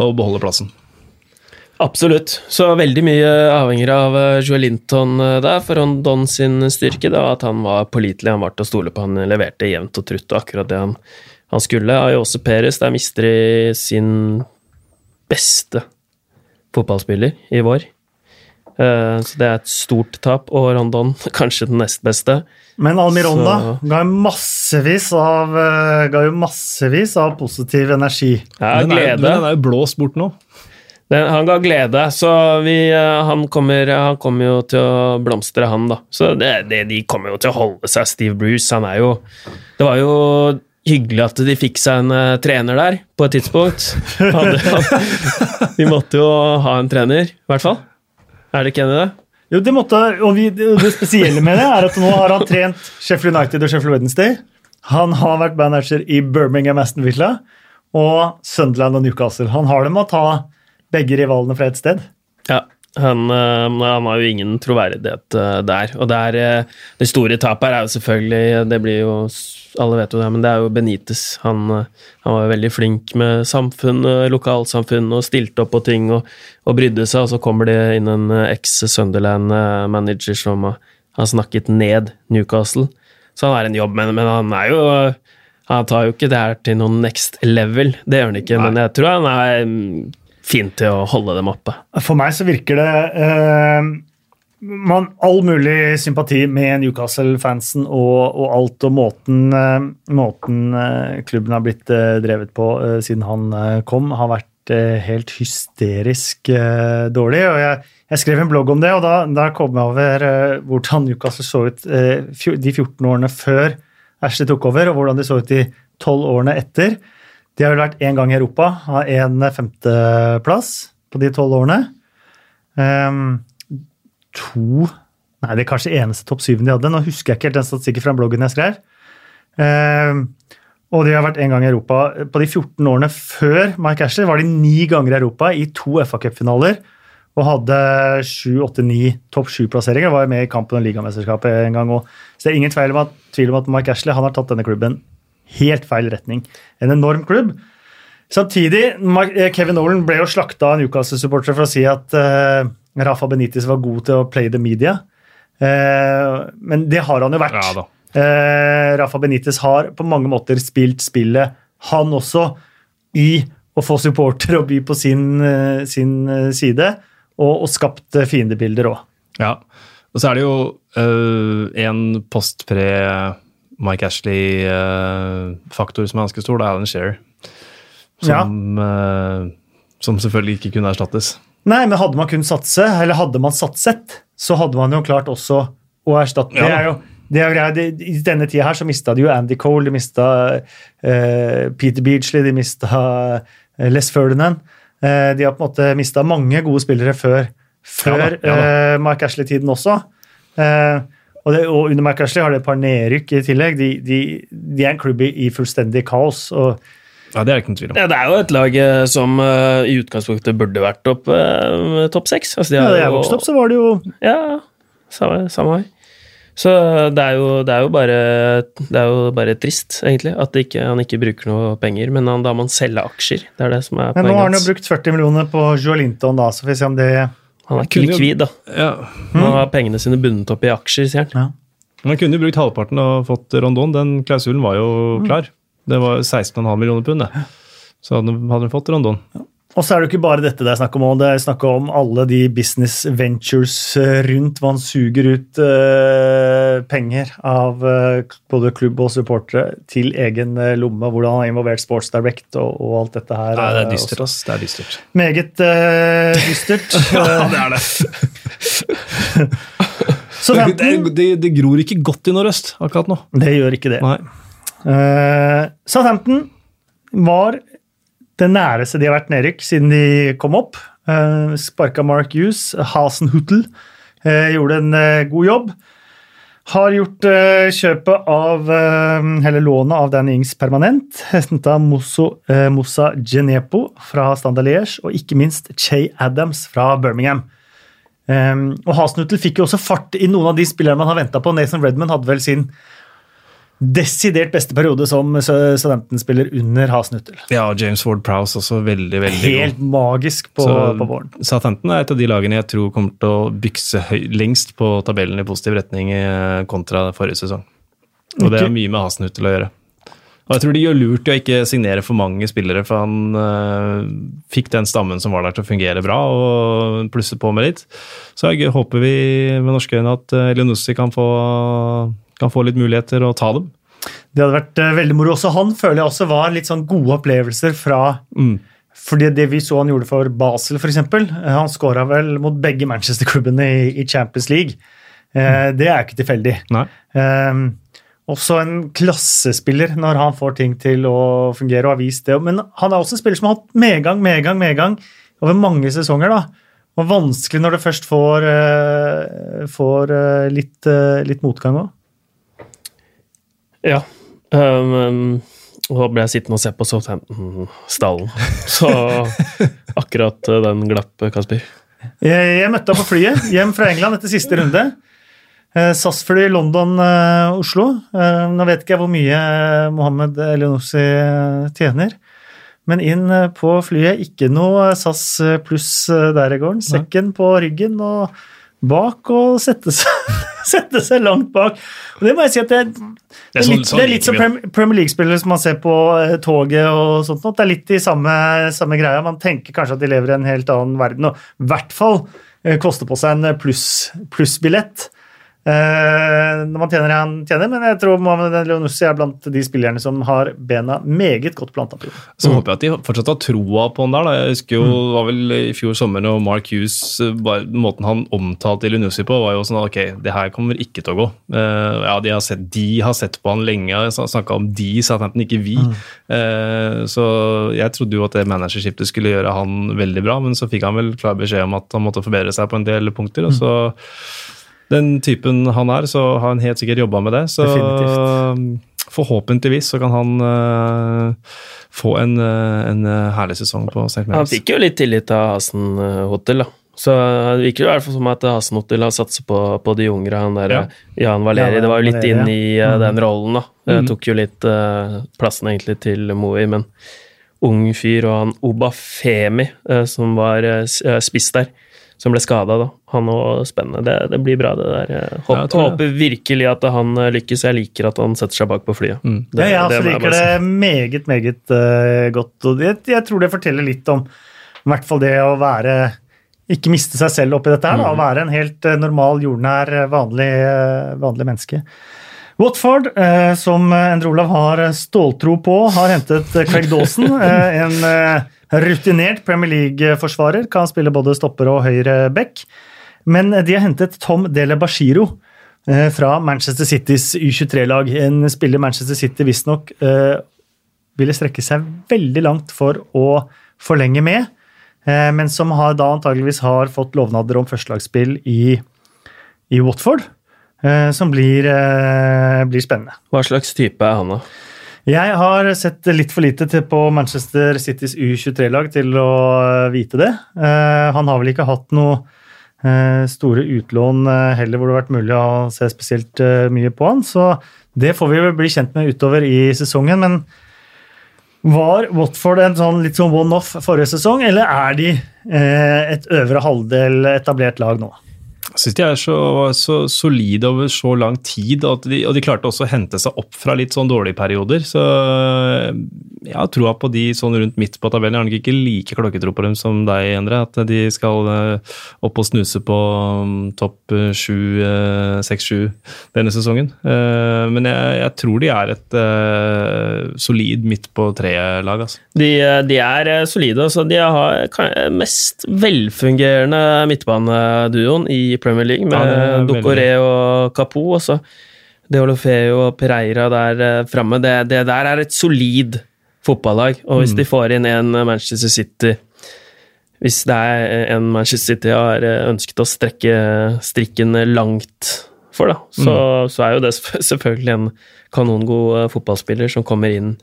å beholde plassen. Absolutt. Så veldig mye avhenger av Joel Linton der. For Don sin styrke det var at han var pålitelig, han var til å stole på. Han leverte jevnt og trutt og akkurat det han, han skulle. Ayose Perez der mister de sin beste fotballspiller i vår. Eh, Så det er et stort tap, og Rondon kanskje den nest beste. Men Almironda Så- ga jo massevis av, eh, ga jo massevis av positiv energi. Ja, den er, glede. den er jo blåst bort nå. Den, han ga glede, så vi, eh, han, kommer, han kommer jo til å blomstre, han, da. Så det, det, de kommer jo til å holde seg. Steve Bruce, han er jo Det var jo hyggelig at de fikk seg en uh, trener der, på et tidspunkt. De måtte jo ha en trener, i hvert fall. Er det ikke enig i det? Jo, det, måtte, og vi, det spesielle med det er at nå har han trent Sheffield United og Sheffield Wednesday. Han har vært manager i Birmingham Aston Villa og Sunderland og Newcastle. Han har dem å ta begge rivalene fra ett sted. Ja. Han, eh, han har jo ingen troverdighet eh, der. Og det, er, eh, det store tapet her er jo selvfølgelig Det blir jo Alle vet jo det, men det er jo Benitez. Han, han var jo veldig flink med samfunn, lokalsamfunn, og stilte opp på ting og, og brydde seg, og så kommer det inn en eks-Sunderland-manager som har- snakket ned Newcastle. Så han er en jobb, men, men han er jo Han tar jo ikke det her til noen next level, det gjør han ikke, men jeg tror han er mm, fin til å holde dem oppe. For meg så virker det eh, man, All mulig sympati med Newcastle-fansen og, og alt og måten, eh, måten eh, klubben har blitt eh, drevet på siden han kom, har vært helt hysterisk dårlig. og jeg, jeg skrev en blogg om det, og da, da kom jeg over hvordan Newcastle så ut de 14 årene før Ashley tok over, og hvordan de så ut de 12 årene etter. De har vel vært én gang i Europa, har en femteplass på de tolv årene. Um, to Nei, det er kanskje eneste topp syven de hadde. Nå husker jeg ikke helt den statistikken fra bloggen jeg skrev. Um, og de har vært én gang i Europa. På de 14 årene før Mike Ashley var de ni ganger i Europa i to FA Cup-finaler og hadde sju, åtte, ni topp sju-plasseringer. Var med i kampen om ligamesterskapet en gang. òg. så det er ingen tvil om, at, tvil om at Mike Ashley har tatt denne klubben helt feil retning. En enorm klubb. Samtidig, eh, Kevin Nolan ble jo slakta av Newcastle-supportere for å si at uh, Rafa Benitez var god til å play the media. Uh, men det har han jo vært. Ja. Eh, Rafa Benitez har på mange måter spilt spillet, han også, i å få supportere å by på sin, sin side, og, og skapt fiendebilder òg. Ja. Og så er det jo en post-pre Mike Ashley-faktor som er ganske stor. Det er Alan Shearer. Som, øh, som selvfølgelig ikke kunne erstattes. Nei, men hadde man kun satse, eller hadde man satset, så hadde man jo klart også å erstatte Ja Det er jo det er greia, I denne tida her så mista de jo Andy Cole, de mista uh, Peter Beachley, de mista eh, Les Ferdinand. Uh, de har på en måte mista mange gode spillere før, før Ja da, ja da. eh, Mark Ashley-tiden også. Eh, og, det, og under McAshley har det et par nedrykk i tillegg. De, de, de er en klubb i, i fullstendig kaos. og Ja, Det er ikke noen tvil om. Ja, det er jo et lag eh, som uh, i utgangspunktet burde vært opp uh, topp seks. Altså, ja, Da jeg vokste opp, så var det jo Ja, samme, samme her. Så det er, jo, det, er jo bare, det er jo bare trist, egentlig, at ikke, han ikke bruker noe penger. Men han, da må han selge aksjer. Det er det som er Men nå har han jo brukt 40 millioner på Joelinton, da, så får vi se om det Han er ikke likvid, da. Ja. Han har pengene sine bundet opp i aksjer, sier han. ja. Man kunne jo brukt halvparten og fått Rondon. Den klausulen var jo klar. Det var 16,5 millioner pund, det. Så hadde han fått Rondon. Og så er det jo ikke bare dette det er snakk om, det er snakk om alle de business ventures eh, rundt, hvor han suger ut uh, penger av uh, både klubb og supportere til egen lomme, hvordan han har involvert Sports Direct og, og alt dette her. Nei, det er dystert, ass. Det er dystert. Meget uh, dystert. ja, det er det. så Det, det, det gror ikke godt i nordøst akkurat nå. det gjør ikke det. Nei. Uh, Southampton var det næreste de har vært nedrykk siden de kom opp. Uh, Sparka Mark Hughes. Hasenhuttel uh, gjorde en uh, god jobb. Har gjort eh, kjøpet av eh, Eller lånet av Dan Ings permanent. Henta Moussa Genepo fra Standard Liège, og ikke minst Che Adams fra Birmingham. Um, og Hasenhuttel fikk jo også fart i noen av de spillerne man har venta på. Nathan Redman hadde vel sin desidert beste periode som Southampton-spiller under Hasenhuttel. Ja, James Ward Prowse også veldig, veldig Helt magisk på, Så på våren. Southampton er et av de lagene jeg tror kommer til å bykse høy, lengst på tabellen i positiv retning eh, kontra forrige sesong. Og det har mye med Hasenhuttel å gjøre. Og jeg tror de gjør lurt i å ikke signere for mange spillere, for han øh, fikk den stammen som var der til å fungere bra, og plusse på med litt. Så jeg håper vi med norske øyne at uh, Elionussi kan få, kan få litt muligheter og ta dem. Det hadde vært eh, veldig moro. Også han føler jeg også var litt sånn gode opplevelser fra Mm. fordi det vi så han gjorde for Basel, f.eks. Han skåra vel mot begge Manchester-klubbene i, Champions League. Mm. det er ikke tilfeldig. Nei. Um, også en klassespiller når han får ting til å fungere og har vist det. Men han er også en spiller som har hatt medgang, medgang, medgang over mange sesonger. da. Og vanskelig når det først får, uh, får uh, litt, uh, litt motgang òg. Ja. Um, og da ble jeg sittende og se på Southampton-stallen. Så akkurat eh, den glapp, Kasper. Jeg, jeg møtte ham på flyet hjem fra England etter siste runde. Eh, SAS-fly London-Oslo. Eh, nå vet ikke jeg hvor mye Mohammed Elionossi eh, tjener. Men inn eh, på flyet, ikke noe SAS pluss eh, der i gården. Sekken på ryggen og bak og sette seg, sette seg langt bak. Og det må jeg si at det, det er sånn- litt, sånn det er litt som Premier League-spillere som man ser på eh, toget og sånt. Det er litt i samme, samme greia. Man tenker kanskje at de lever i en helt annen verden. Og i hvert fall eh, koster på seg en pluss- plussbillett. Eh, når man tjener han tjener, men jeg tror Mohammed Leonussi er blant de spillerne som har bena meget godt planta på. Så håper jeg at de fortsatt har troa på han der. Da. Jeg husker jo, Mm. det var vel i fjor sommer når Mark Hughes eh, bare, Måten han omtalte Leonussi på, var jo sånn ok, det her kommer ikke til å gå. Uh, ja, de har, sett, de har sett på han lenge, snakka om de, Southampton, ikke vi. Mm. Uh, så jeg trodde jo at det managerskiftet skulle gjøre han veldig bra, men så fikk han vel klar beskjed om at han måtte forbedre seg på en del punkter. Mm. og så den typen han er, så har han helt sikkert jobba med det. Så forhåpentligvis så kan han uh, få en, eh, en eh, herlig sesong på St. Han fikk jo litt tillit av Hasen Hotel, da. Så det virker i hvert fall som at Hasen Hotel har satset på, på de yngre. Han der, Ja. Jan Valeri. Ja, det var jo litt inn i Mm. den rollen, da. Det Mm. tok jo litt uh, plassen egentlig til Moey, men ung fyr, og han Obafemi, uh, som var spiss der, som ble skada, da. Han òg spennende. Det, det blir bra, det der. Håp, Ja, det. håper virkelig at han eh, lykkes. Jeg liker at han setter seg bak på flyet. Mm. Ja, jeg også altså liker det meget, meget uh, godt. Og jeg, jeg tror det forteller litt om i hvert fall det å være Ikke miste seg selv oppi dette her, da, å være en helt eh, normal, jordnær, vanlig, vanlig menneske. Watford, eh, som Endre Olav har ståltro på, har hentet eh, Craig Dawson. Eh, en eh, rutinert Premier League-forsvarer. Kan spille både stopper og høyre back. Men de har hentet Tom Dele Bashiro, fra Manchester Citys U23-lag. En spiller Manchester City visstnok ville strekke seg veldig langt for å forlenge med, men som har, da antageligvis har fått lovnader om førstelagsspill i, i Watford. Eh, som blir, eh, blir spennende. Hva slags type er han, da? Jeg har sett litt for lite til på Manchester Citys U23-lag til å vite det. Eh, han har vel ikke hatt noe eh, store utlån eh, heller hvor det har vært mulig å se spesielt eh, mye på han, så det får vi vel bli kjent med utover i sesongen. Men var Watford en sånn litt sånn one-off forrige sesong, eller er de eh, et øvre halvdel etablert lag nå? De er så, så solide over så lang tid, de, og de, klarte også å hente seg opp fra litt sånn dårlige perioder. Så jeg har troa på de sånn rundt midt på tabellen. Jeg har nok ikke like klokketro på dem som deg, Endre. At de skal eh, opp og snuse på um, topp eh, sju, eh, seks, sju denne sesongen. Men jeg, jeg, tror de er et solid midt på treet-lag. Altså. De, de, er solide. Altså. De har mest velfungerende midtbaneduoen i Premier League, med ja, Docoré og Capo. Også. Deolofeo og Pereira der uh, framme. Det, det, der er et solid fotballag. Og hvis mm. de får inn en Manchester City Hvis det er en Manchester City har ønsket å strekke strikken langt for, da, så, mm. så er jo det selvfølgelig en kanongod eh, fotballspiller som kommer inn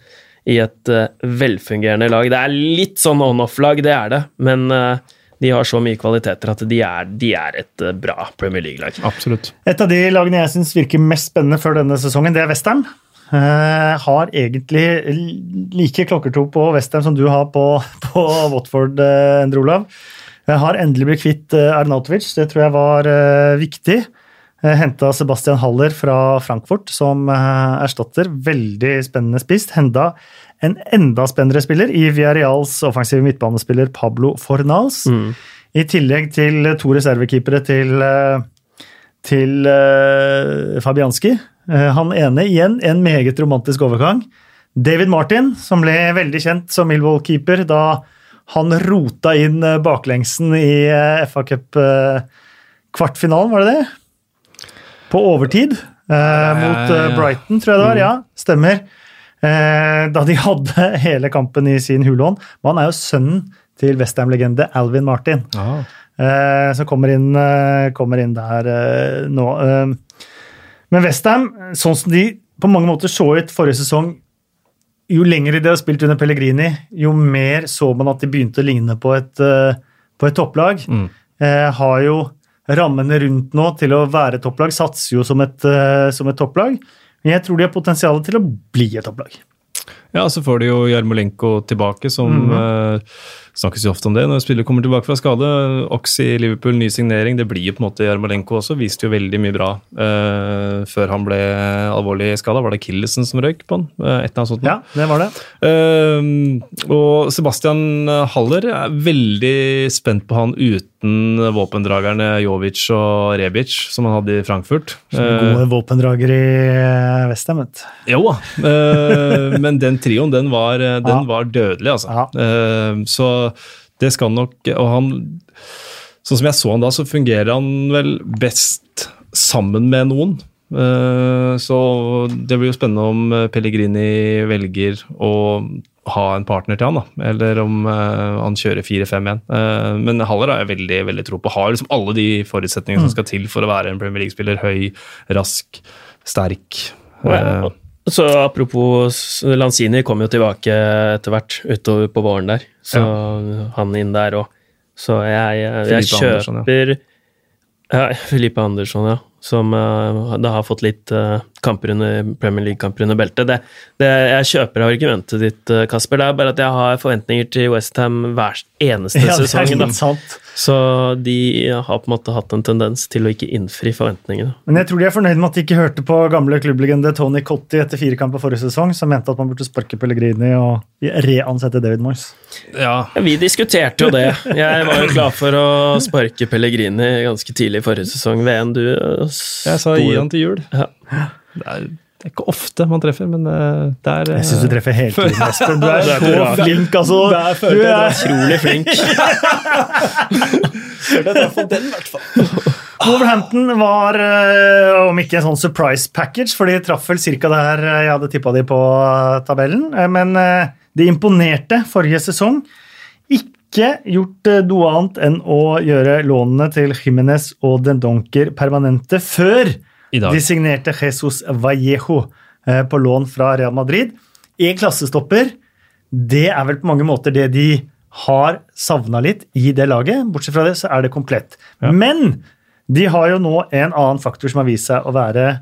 i et uh, velfungerende lag. Det er litt sånn on-off-lag, det er det, men uh, de har så mye kvaliteter at de er, de er et uh, bra Premier League-lag. Absolutt. Et av de lagene jeg syns virker mest spennende før denne sesongen, det er Western. Uh, har egentlig like klokkertro på Westham som du har på, på Watford, uh, Endre Olav. Uh, har endelig blitt kvitt uh, Arnautovic, det tror jeg var uh, viktig. Uh, Henta Sebastian Haller fra Frankfurt som erstatter. Veldig spennende spist. Henda en enda spennere spiller i Villarreals offensive midtbanespiller Pablo Fornals. Mm. I tillegg til to reservekeepere til, til Fabianski. Eh, han ene igjen en meget romantisk overgang. David Martin, som ble veldig kjent som Millwall-keeper da han rota inn eh, baklengsen i eh, FA Cup-kvartfinalen, var det det? På overtid eh, mot Brighton, tror jeg det var. Ja, stemmer. Eh, da de hadde hele kampen i sin hulehånd. Men han er jo sønnen til Westham-legende Alvin Martin, ah. eh, som kommer inn, kommer inn der nå. Men Westham, sånn som de på mange måter så ut forrige sesong Jo lenger de har spilt under Pellegrini, jo mer så man at de begynte å ligne på et, eh, på et topplag. Mm. Eh, har jo rammene rundt nå til å være topplag, satser jo som et, eh, som et topplag. Men jeg tror de har potensial til å bli et topplag. Ja, så får de jo Jarmolenko tilbake, som mm -hmm snakkes jo ofte om det når spillere kommer tilbake fra skade. Oxy i Liverpool, ny signering. Det blir jo på en måte Jarmolenko også. Viste jo veldig mye bra uh, før han ble alvorlig skada. Var det Killesen som røyk på han? Uh, et eller annet sånt. Ja, det var det. Uh, og Sebastian Haller er veldig spent på han uten våpendragerne Jovic og Rebic, som han hadde i Frankfurt. Som gode våpendrager i Westham. Jo da, men den trioen, den var, den ja. var dødelig, altså. Ja. så det skal nok Og han Sånn som jeg så han da, så fungerer han vel best sammen med noen. Eh, så det blir jo spennende om Pellegrini velger å ha en partner til han, da. Eller om uh, han kjører 4-5-1. Uh, eh, men Haller har jeg veldig veldig tro på. Har liksom alle de forutsetningene mm. som skal til for å være en Premier League-spiller. Høy, rask, sterk. Uh, så Apropos Lanzini kom jo tilbake etter hvert utover på våren der. Så ja. han inn der òg. Så jeg, jeg, jeg kjøper Andersson, ja. ja. Filippe Andersson, ja som uh, da har fått litt uh, kamper under, Premier League-kamper under beltet. Det, det, jeg kjøper argumentet ditt, uh, Kasper. Det er bare at jeg har forventninger til Westham hver eneste ja, sesong. Så de har på en måte hatt en tendens til å ikke innfri forventningene. Men jeg tror de er fornøyd med at de ikke hørte på gamle klubblegende Tony Cotti etter fire kamper forrige sesong, som mente at man burde sparke Pellegrini og reansette David Moyes. Ja. ja. Vi diskuterte jo det. Jeg var jo klar for å sparke Pellegrini ganske tidlig i forrige sesong VN, du jeg sa gi han til jul. Ja. Det, er, det, er, ikke ofte man treffer, men eh, det er Jeg syns du treffer hele tiden, Espen. Du er så flink, altså. Der du er utrolig flink. Følte jeg traff den, i hvert fall. Wolverhampton var, eh, om ikke en sånn surprise package, for de traff vel ca. der eh, jeg hadde tippa de på eh, tabellen. Eh, Men eh, de imponerte forrige sesong. Ikke gjort eh, noe annet enn å gjøre lånene til Jimenez og Den Donker permanente før de signerte Jesus Vallejo eh, på lån fra Real Madrid. En klassestopper, det er vel på mange måter det de har savna litt i det laget. Bortsett fra det så er det komplett. Men de har jo nå en annen faktor som har vist seg å være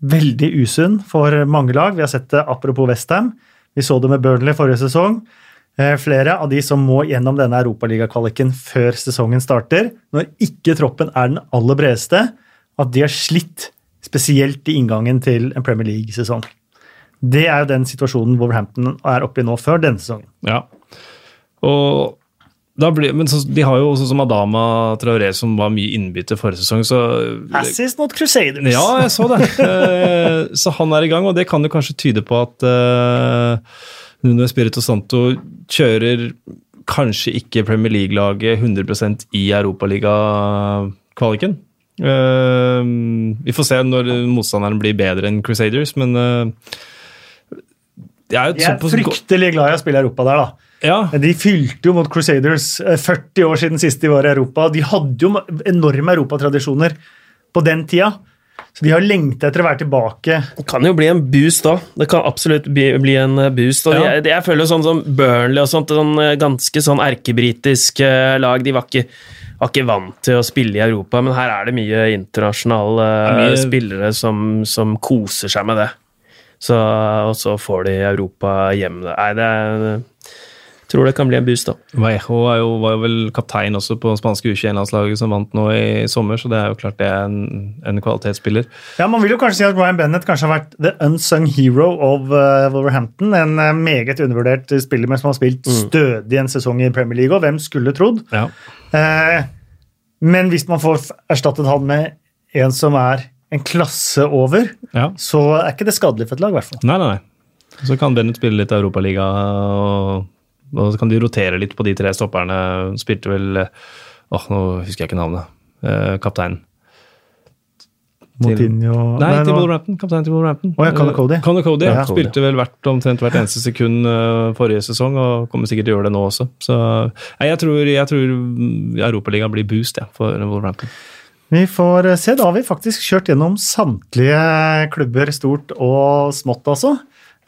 veldig usunn for mange lag. Vi har sett det apropos Westham. Vi så det med Burnley forrige sesong. Eh, Flere av de som må gjennom denne europaligakvaliken før sesongen starter, når ikke troppen er den aller bredeste, at de har slitt, spesielt i inngangen til en Premier League-sesong. Det er jo den situasjonen Wolverhampton er oppe i nå før denne sesongen. Ja. Og blir, men så, de har jo også som Adama Traoré, som var mye innbytte forrige sesong, så Assis not Crusaders. Ja, jeg så det. Eh, så han er i gang, og det kan jo kanskje tyde på at uh, Nuno Espirito Santo kjører kanskje ikke Premier League-laget 100% i Europaliga-kvaliken. Uh, vi får se når motstanderen blir bedre enn Crusaders, men uh, jeg, er jo er fryktelig glad i å spille Europa der, da. Ja, De fylte jo mot Crusaders eh, 40 år siden sist de var i Europa. De hadde jo enorme europatradisjoner på den tida. Så de har lengta etter å være tilbake. Det kan jo bli en boost da. Det kan absolutt bli, bli en eh, boost. Og Ja. jeg, jeg føler sånn som Burnley og sånt, sånn eh, ganske sånn erkebritisk lag, de var ikke, var ikke vant til å spille i Europa, men her er det mye internasjonale er mye- spillere som, som koser seg med det. Så, og så får de Europa hjem. Nei, det er, tror det kan bli en boost, da. Vallejo er jo, var jo vel kaptein også på spanske U21-landslaget som vant nå i sommer, så det er jo klart det er en, en kvalitetsspiller. Ja, Man vil jo kanskje si at Ryan Bennett kanskje har vært the unsung hero of uh, Wolverhampton. En uh, meget undervurdert spiller, men som har spilt stødig en sesong i Premier League. Og hvem skulle trodd? Ja. Uh, men hvis man får erstattet han med en som er en klasse over, ja. så er ikke det skadelig for et lag, i hvert fall. Nei, nei, nei. Så kan Bennett spille litt Europaliga, og, og så kan de rotere litt på de tre stopperne. Spilte vel Åh, nå husker jeg ikke navnet. Eh, kapteinen. Motinho Nei, til nå- Wolverhampton. Kaptein til Wolverhampton. Oh, ja, Connor Cody. Connor Cody, ja. Ja. Spilte vel hvert, omtrent hvert eneste sekund eh, forrige sesong, og kommer sikkert til å gjøre det nå også. Så nei, jeg tror, jeg tror Europaligaen blir boost ja, for Wolverhampton. Vi får se. Da har vi faktisk kjørt gjennom samtlige klubber, stort og smått, altså.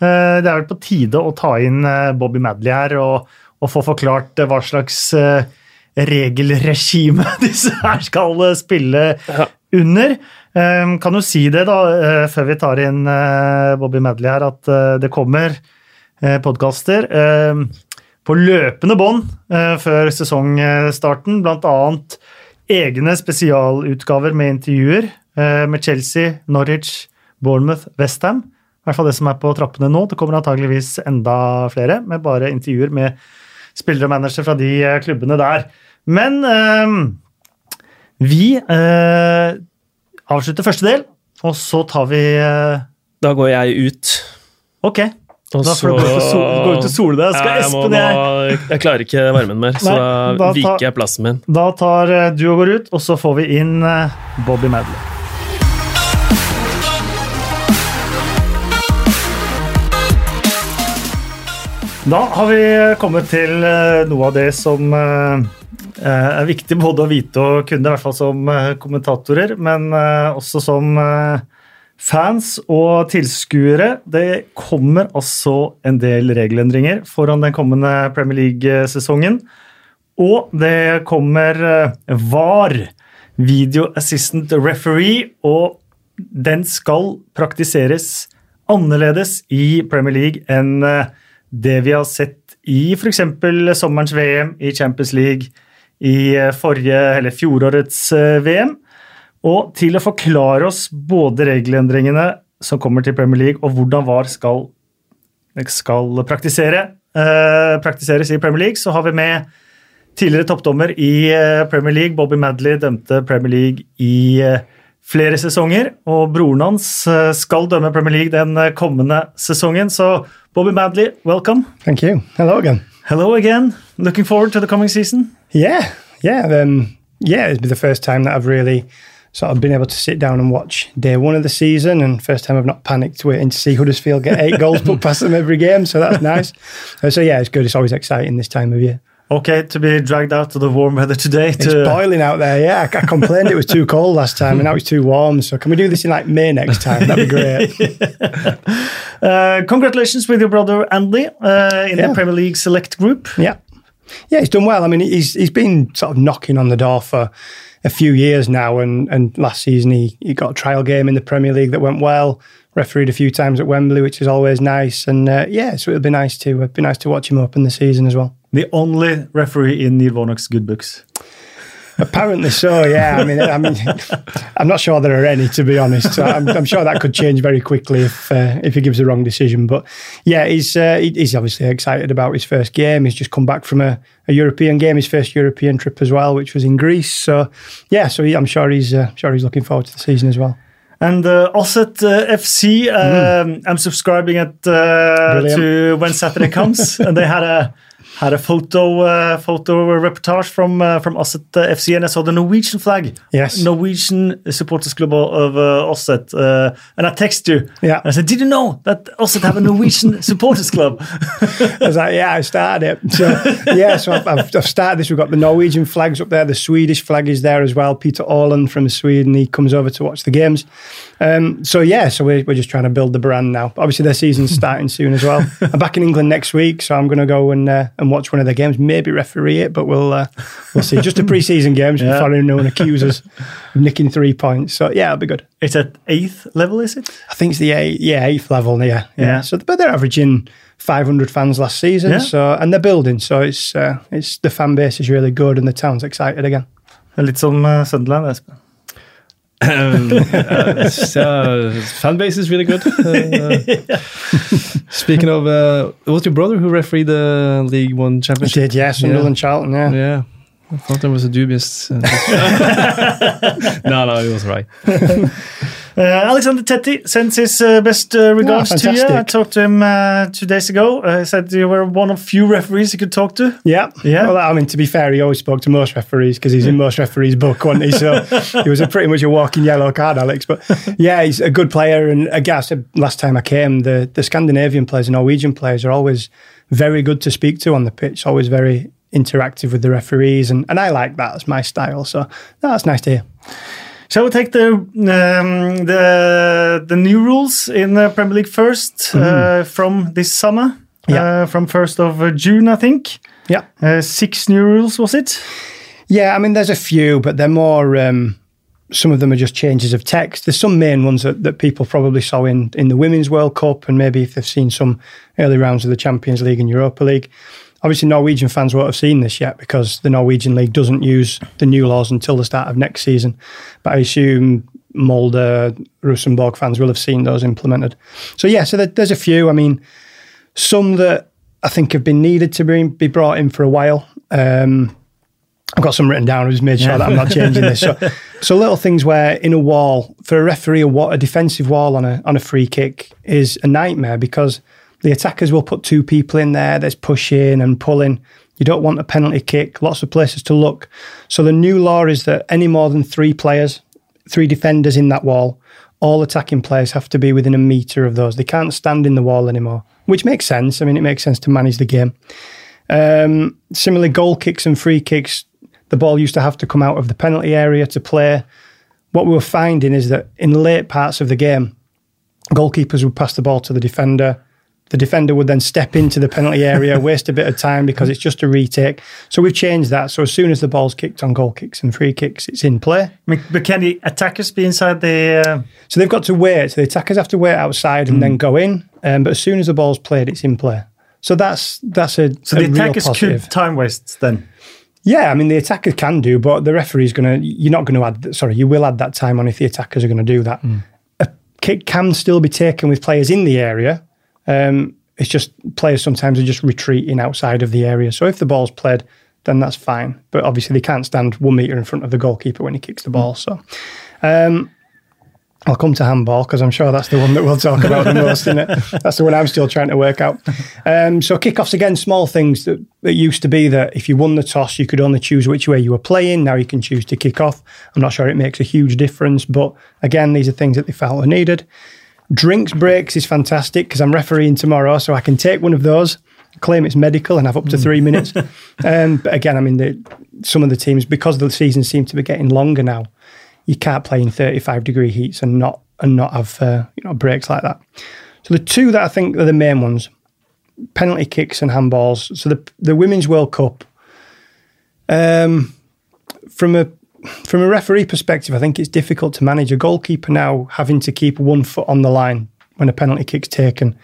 Eh, Det er vel på tide å ta inn eh, Bobby Madley her og, og få forklart eh, hva slags regelregime disse her skal spille Ja. under. Kan jo si det, da, før vi tar inn Bobby Madley her, at det kommer podkaster på løpende bånd før sesongstarten, blant annet egne spesialutgaver med intervjuer med Chelsea, Norwich, Bournemouth, Westham. I hvert fall det som er på trappene nå. Det kommer antageligvis enda flere, med bare intervjuer med spillere og managere fra de eh, klubbene der. Men eh, vi eh, avslutter første del, og så tar vi eh, Da går jeg ut. Ok. Og Da får du gå sol- gå ut og sole deg. Skal jeg, Espen jeg nå, jeg klarer ikke varmen mer, så Nei, da viker jeg plassen min. Da tar du og går ut, og så får vi inn Bobby Madley. Da har vi kommet til eh, noe av det som eh, eh, er viktig både å vite og kunne, i hvert fall som kommentatorer, men også som fans og tilskuere. Det kommer altså en del regelendringer foran den kommende Premier League-sesongen. Og det kommer VAR, Video Assistant Referee, og den skal praktiseres annerledes i Premier League enn det vi har sett i f.eks. sommerens VM, i Champions League, i eh, forrige, eller fjorårets eh, VM. Og til å forklare oss både regelendringene som kommer til Premier League, og hvordan VAR skal, skal praktisere, eh, praktiseres i Premier League, så har vi med tidligere toppdommer i eh, Premier League. Bobby Madley dømte Premier League i flere sesonger, og broren hans skal dømme Premier League den kommende sesongen. Så Bobby Madley, welcome. Thank you. Hello again. Hello again. Looking forward to the coming season. Yeah, yeah, then yeah, it'd be the first time that I've really sort I've been able to sit down and watch day one of the season, and first time I've not panicked waiting to see Huddersfield get eight goals put past them every game. So that's nice. Uh, so yeah, it's good. It's always exciting this time of year. Okay, to be dragged out to the warm weather today. It's boiling out there. Yeah, I, I complained it was too cold last time, and now it's too warm. So can we do this in like May next time? That'd be great. uh, congratulations with your brother Andy uh, in Yeah. the Premier League Select Group. Yeah, yeah, he's done well. I mean, he's he's been sort of knocking on the door for a few years now, and and last season he he got a trial game in the Premier League that went well. Refereed a few times at Wembley, which is always nice, and uh, yeah, so it'll be nice to it'd be nice to watch him open the season as well. The only referee in Neil Warnock's good books. Apparently so, yeah. I mean, I mean, I'm not sure there are any to be honest. So I'm, I'm sure that could change very quickly if uh, if he gives the wrong decision. But yeah, he's uh, he's obviously excited about his first game. He's just come back from a, a European game, his first European trip as well, which was in Greece. So yeah, so he, I'm sure he's uh, sure he's looking forward to the season as well. And uh, Osset uh, FC, um, I'm subscribing at uh, to when Saturday comes, and they had a had a photo uh, photo reportage from uh, from Osset uh, FC, and I saw the Norwegian flag. Yes. Norwegian supporters club of uh, Osset, uh, and I text you. Yeah. I said, "Did you know that Osset have a Norwegian supporters club?" I was like, yeah, I started it. So yeah, so I've, I've, I've started this. We've got the Norwegian flags up there. The Swedish flag is there as well. Peter Orland from Sweden, he comes over to watch the games. Um, so yeah, so we're, we're just trying to build the brand now. Obviously, their season's starting soon as well. I'm back in England next week, so I'm going to go and uh, and watch one of their games. Maybe referee it, but we'll uh, we'll see. Just the pre-season games Yeah. before anyone accuses us of nicking three points. So yeah, it'll be good. it's at eighth level, is it? I think it's the eight, yeah eighth level. Yeah, yeah. Yeah. So, but they're averaging 500 fans last season. Yeah. So, and they're building. So it's uh, it's the fan base is really good, and the town's excited again. Litt som uh, Sunderland. Espen. Um, uh, so, fan base is really good. Uh, Speaking of, uh, it was your brother who refereed the League One Championship? did, yeah. Sunderland, Charlton, yeah. Yeah. I thought there was a dubious. uh, no, no, it was right. Uh, Alexander Tetti sends his uh, best uh, regards Yeah, to you. I talked to him uh, two days ago. Uh, he said you were one of few referees he could talk to. Yeah, Yeah. Well, I mean, to be fair, he always spoke to most referees because he's in most referees' book, wasn't he? So he was a pretty much a walking yellow card, Alex. But yeah, he's a good player. And again, I said last time I came, the the Scandinavian players, the Norwegian players, are always very good to speak to on the pitch. Always very interactive with the referees, and, and I like that. It's my style. So that's nice to hear. Shall we take the um, the the new rules in the Premier League first uh, from this summer? Yeah. Uh, from first of uh, June, I think. Yeah. Uh, six new rules was it? Yeah, I mean, there's a few, but they're more. Um, some of them are just changes of text. There's some main ones that, that people probably saw in, in the Women's World Cup, and maybe if they've seen some early rounds of the Champions League and Europa League. Obviously, Norwegian fans won't have seen this yet because the Norwegian League doesn't use the new laws until the start of next season. But I assume Molde, Rosenborg fans will have seen those implemented. So, yeah, so there, there's a few. I mean, some that I think have been needed to be, be brought in for a while. Um, I've got some written down. I've just made sure that I'm not changing this. So, so little things where in a wall for a referee, a, a defensive wall on a on a free kick is a nightmare because the attackers will put two people in there. There's pushing and pulling. You don't want a penalty kick. Lots of places to look. So the new law is that any more than three players, three defenders in that wall, all attacking players have to be within a meter of those. They can't stand in the wall anymore, which makes sense. I mean, it makes sense to manage the game. Um, similarly, goal kicks and free kicks, the ball used to have to come out of the penalty area to play. What we were finding is that in late parts of the game, goalkeepers would pass the ball to the defender. The defender would then step into the penalty area, waste a bit of time because it's just a retake. So we've changed that. So as soon as the ball's kicked on goal kicks and free kicks, it's in play. But can the attackers be inside the? Uh, So they've got to wait. So the attackers have to wait outside and then go in. Um, but as soon as the ball's played, it's in play. So that's that's a so a the attackers could time waste then. Yeah, I mean the attacker can do, but the referee's going to. You're not going to add. Sorry, you will add that time on if the attackers are going to do that. A kick can still be taken with players in the area. Um, it's just players sometimes are just retreating outside of the area. So if the ball's played, then that's fine. But obviously they can't stand one meter in front of the goalkeeper when he kicks the ball. So. Um, I'll come to handball because I'm sure that's the one that we'll talk about the most, isn't it? That's the one I'm still trying to work out. Um, so kickoffs again, small things that, that used to be that if you won the toss, you could only choose which way you were playing. Now you can choose to kick off. I'm not sure it makes a huge difference, but again, these are things that they felt were needed. Drinks breaks is fantastic because I'm refereeing tomorrow, so I can take one of those, claim it's medical, and have up to three minutes. Um, but again, I mean, the, some of the teams because the season seems to be getting longer now you can't play in 35 degree heats and not and not have uh, you know breaks like that. So the two that I think are the main ones, penalty kicks and handballs. So the the Women's World Cup, um, from a from a referee perspective, I think it's difficult to manage a goalkeeper now having to keep one foot on the line when a penalty kick's taken.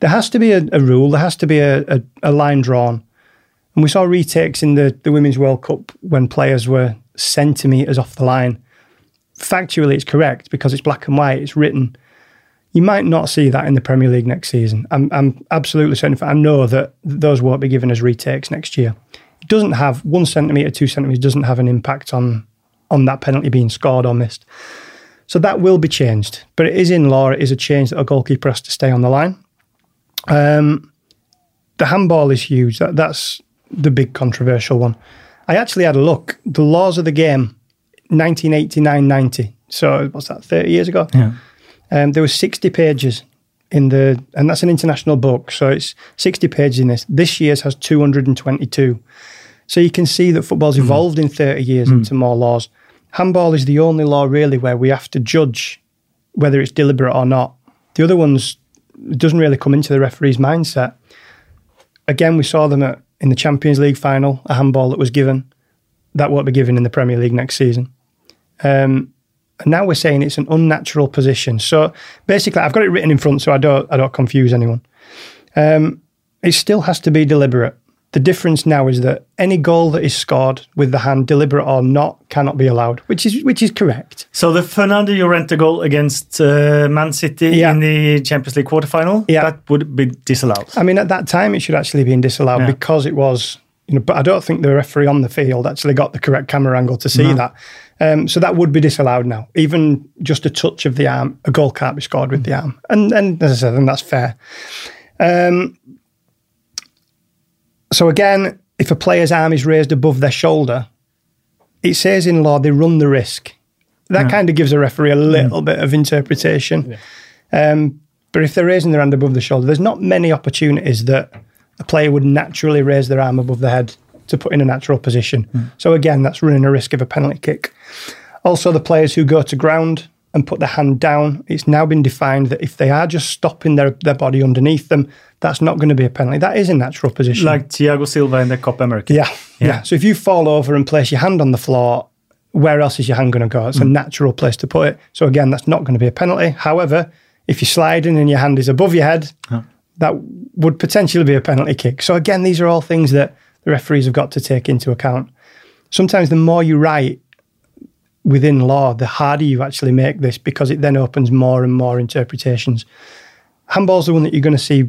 There has to be a, a rule. There has to be a, a, a line drawn. And we saw retakes in the, the Women's World Cup when players were centimetres off the line factually it's correct because it's black and white, it's written. You might not see that in the Premier League next season. I'm, I'm absolutely certain. I know that those won't be given as retakes next year. Doesn't have one centimetre, two centimetres, doesn't have an impact on on that penalty being scored or missed. So that will be changed. But it is in law, it is a change that a goalkeeper has to stay on the line. Um, the handball is huge. That, that's the big controversial one. I actually had a look. The laws of the game 1989 90. So what's that, 30 years ago? Yeah. Um, there were 60 pages in the, and that's an international book. So it's 60 pages in this. This year's has 222. So you can see that football's evolved in 30 years Mm. into more laws. Handball is the only law really where we have to judge whether it's deliberate or not. The other ones it doesn't really come into the referee's mindset. Again, we saw them at, in the Champions League final, a handball that was given. That won't be given in the Premier League next season. Um, and now we're saying it's an unnatural position. So basically, I've got it written in front so I don't I don't confuse anyone. Um, it still has to be deliberate. The difference now is that any goal that is scored with the hand, deliberate or not, cannot be allowed, which is which is correct. So the Fernando Llorente goal against uh, Man City Yeah. in the Champions League quarterfinal, Yeah. that would be disallowed. I mean, at that time, it should actually be disallowed Yeah. because it was, you know, but I don't think the referee on the field actually got the correct camera angle to see that. Um, so that would be disallowed now. Even just a touch of the arm, a goal can't be scored with the arm. And, and as I said, and that's fair. Um, so again, if a player's arm is raised above their shoulder, it says in law they run the risk. That kind of gives a referee a little bit of interpretation. Um, but if they're raising their hand above the shoulder, there's not many opportunities that a player would naturally raise their arm above the head to put in a natural position. So again, that's running a risk of a penalty kick. Also, the players who go to ground and put their hand down, it's now been defined that if they are just stopping their, their body underneath them, that's not going to be a penalty. That is a natural position. Like Thiago Silva in the Copa America. Yeah, yeah. Yeah. So if you fall over and place your hand on the floor, where else is your hand going to go? It's a mm. natural place to put it. So again, that's not going to be a penalty. However, if you're sliding and your hand is above your head, that would potentially be a penalty kick. So again, these are all things that the referees have got to take into account. Sometimes the more you write within law, the harder you actually make this because it then opens more and more interpretations. Handball's the one that you're going to see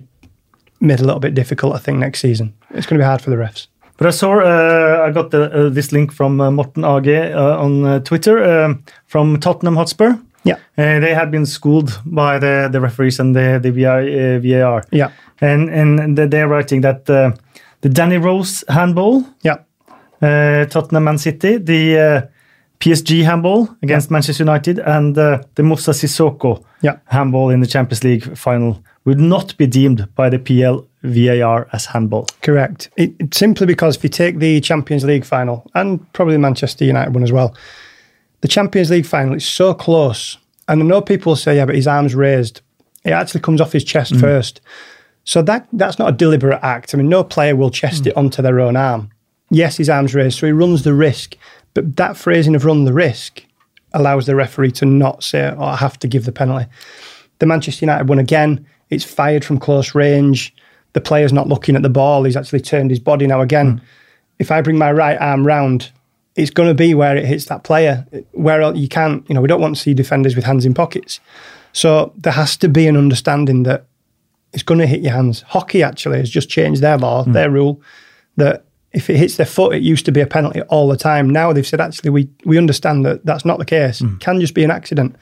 made a little bit difficult, I think, next season. It's going to be hard for the refs. But I saw, uh, I got the, uh, this link from uh, Morten AG uh, on uh, Twitter um, from Tottenham Hotspur. Yeah. Uh, they had been schooled by the, the referees and the, the VI, VAR. Yeah. And, and they- they're writing that the Danny Rose handball, Yeah. uh, Tottenham Man City, the uh, PSG handball against Manchester United, and uh, the Moussa Sissoko Yeah. handball in the Champions League final would not be deemed by the PL VAR as handball. Correct. It, simply because if you take the Champions League final and probably the Manchester United one as well, the Champions League final is so close. And I know people will say, yeah, but his arm's raised. It actually comes off his chest first. So that that's not a deliberate act. I mean, no player will chest it onto their own arm. Yes, his arm's raised, so he runs the risk. But that phrasing of run the risk allows the referee to not say, oh, I have to give the penalty. The Manchester United one again, it's fired from close range. The player's not looking at the ball. He's actually turned his body now. Again, hmm. if I bring my right arm round, it's going to be where it hits that player. Where you can't, you know, we don't want to see defenders with hands in pockets. So there has to be an understanding that it's going to hit your hands. Hockey actually has just changed their law, hmm. their rule, that if it hits their foot, it used to be a penalty all the time. Now they've said actually we we understand that that's not the case. It can just be an accident.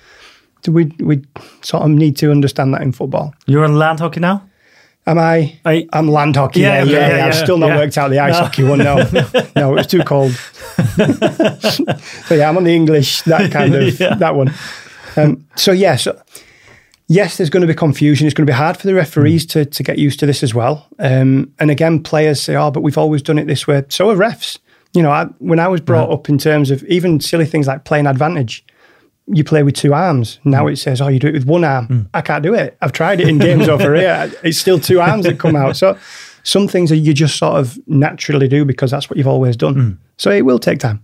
we we sort of need to understand that in football. You're on land hockey now. Am I? I- I'm land hockey. Yeah, Yeah, yeah, yeah, I've still not worked out the ice No. hockey one. No, no, it was too cold. so yeah, I'm on the English that kind of that one. Um, so yeah, so yes, there's going to be confusion. It's going to be hard for the referees to to get used to this as well. Um, and again, players say, "Oh, but we've always done it this way." So have refs. You know, I, when I was brought up in terms of even silly things like playing advantage, you play with two arms. Now it says, oh, you do it with one arm. I can't do it. I've tried it in games over here. It's still two arms that come out. So some things that you just sort of naturally do because that's what you've always done. So it will take time.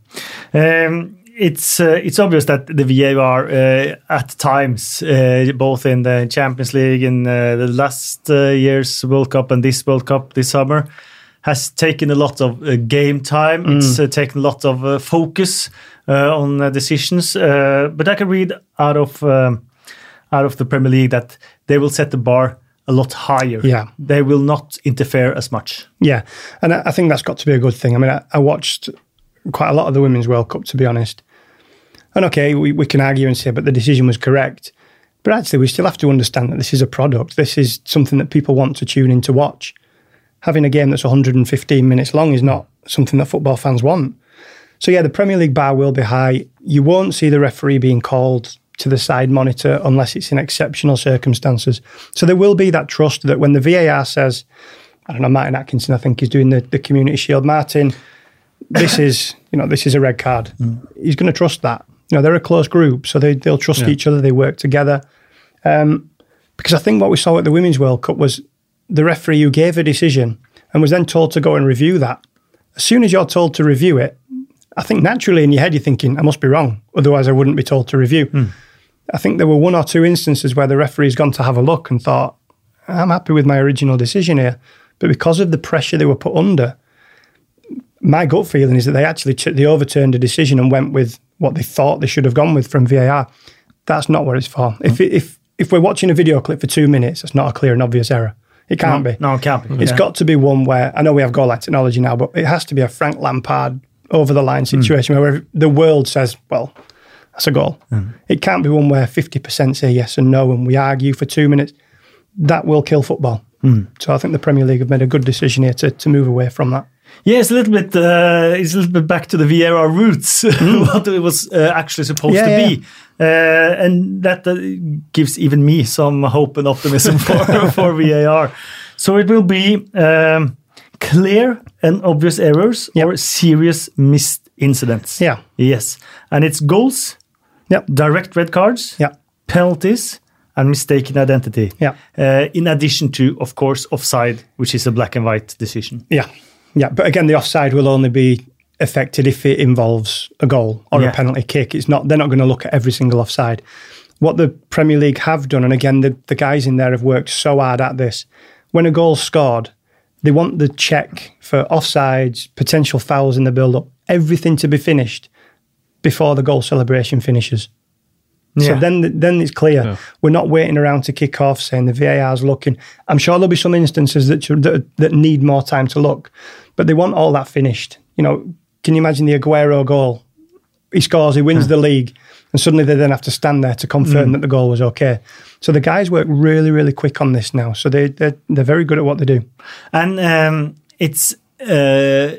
Um, it's uh, it's obvious that the VAR uh, at times, uh, both in the Champions League in uh, the last uh, year's World Cup and this World Cup this summer, has taken a lot of uh, game time. It's uh, taken a lot of uh, focus uh, on uh, decisions. Uh, but I can read out of um, out of the Premier League that they will set the bar a lot higher. Yeah. they will not interfere as much. Yeah. And I, I think that's got to be a good thing. I mean, I, I watched quite a lot of the Women's World Cup, to be honest. And okay, we, we can argue and say, but the decision was correct. But actually, we still have to understand that this is a product. This is something that people want to tune in to watch. Having a game that's 115 minutes long is not something that football fans want. So, yeah, the Premier League bar will be high. You won't see the referee being called to the side monitor unless it's in exceptional circumstances. So, there will be that trust that when the VAR says, I don't know, Martin Atkinson, I think, he's doing the, the Community Shield. Martin, this is, you know, this is a red card. Mm. He's going to trust that. You know, they're a close group, so they, they'll trust each other. They work together. Um, because I think what we saw at the Women's World Cup was the referee who gave a decision and was then told to go and review that. As soon as you're told to review it, I think naturally in your head you're thinking, I must be wrong. Otherwise, I wouldn't be told to review. I think there were one or two instances where the referee's gone to have a look and thought, I'm happy with my original decision here. But because of the pressure they were put under, my gut feeling is that they actually they overturned a decision and went with what they thought they should have gone with from VAR. That's not what it's for. Hmm. If if if we're watching a video clip for two minutes, it's not a clear and obvious error. It can't be. No, it can't be. It's Yeah. got to be one where I know we have goal line technology now, but it has to be a Frank Lampard over the line hmm. situation where the world says, "Well, that's a goal." Hmm. It can't be one where fifty percent say yes and no, and we argue for two minutes. That will kill football. So I think the Premier League have made a good decision here to, to move away from that. Yeah, it's a little bit. Uh, it's a little bit back to the VAR roots, what it was uh, actually supposed Yeah, to yeah. be, uh, and that uh, gives even me some hope and optimism for for VAR. So it will be um, clear and obvious errors Yep. or serious missed incidents. Yeah. Yes, and it's goals, Yep. direct red cards, Yeah. penalties, and mistaken identity. Yeah. Uh, in addition to, of course, offside, which is a black and white decision. Yeah. Yeah. But again, the offside will only be affected if it involves a goal or Yeah. a penalty kick. It's not they're not going to look at every single offside. What the Premier League have done, and again the, the guys in there have worked so hard at this, when a goal's scored, they want the check for offsides, potential fouls in the build up, everything to be finished before the goal celebration finishes. So then, then it's clear. We're not waiting around to kick off, saying the VAR's looking. I'm sure there'll be some instances that, that that need more time to look, but they want all that finished. You know, can you imagine the Aguero goal? He scores, he wins the league, and suddenly they then have to stand there to confirm that the goal was okay. So the guys work really, really quick on this now. So they they're, they're very good at what they do. and um, it's uh,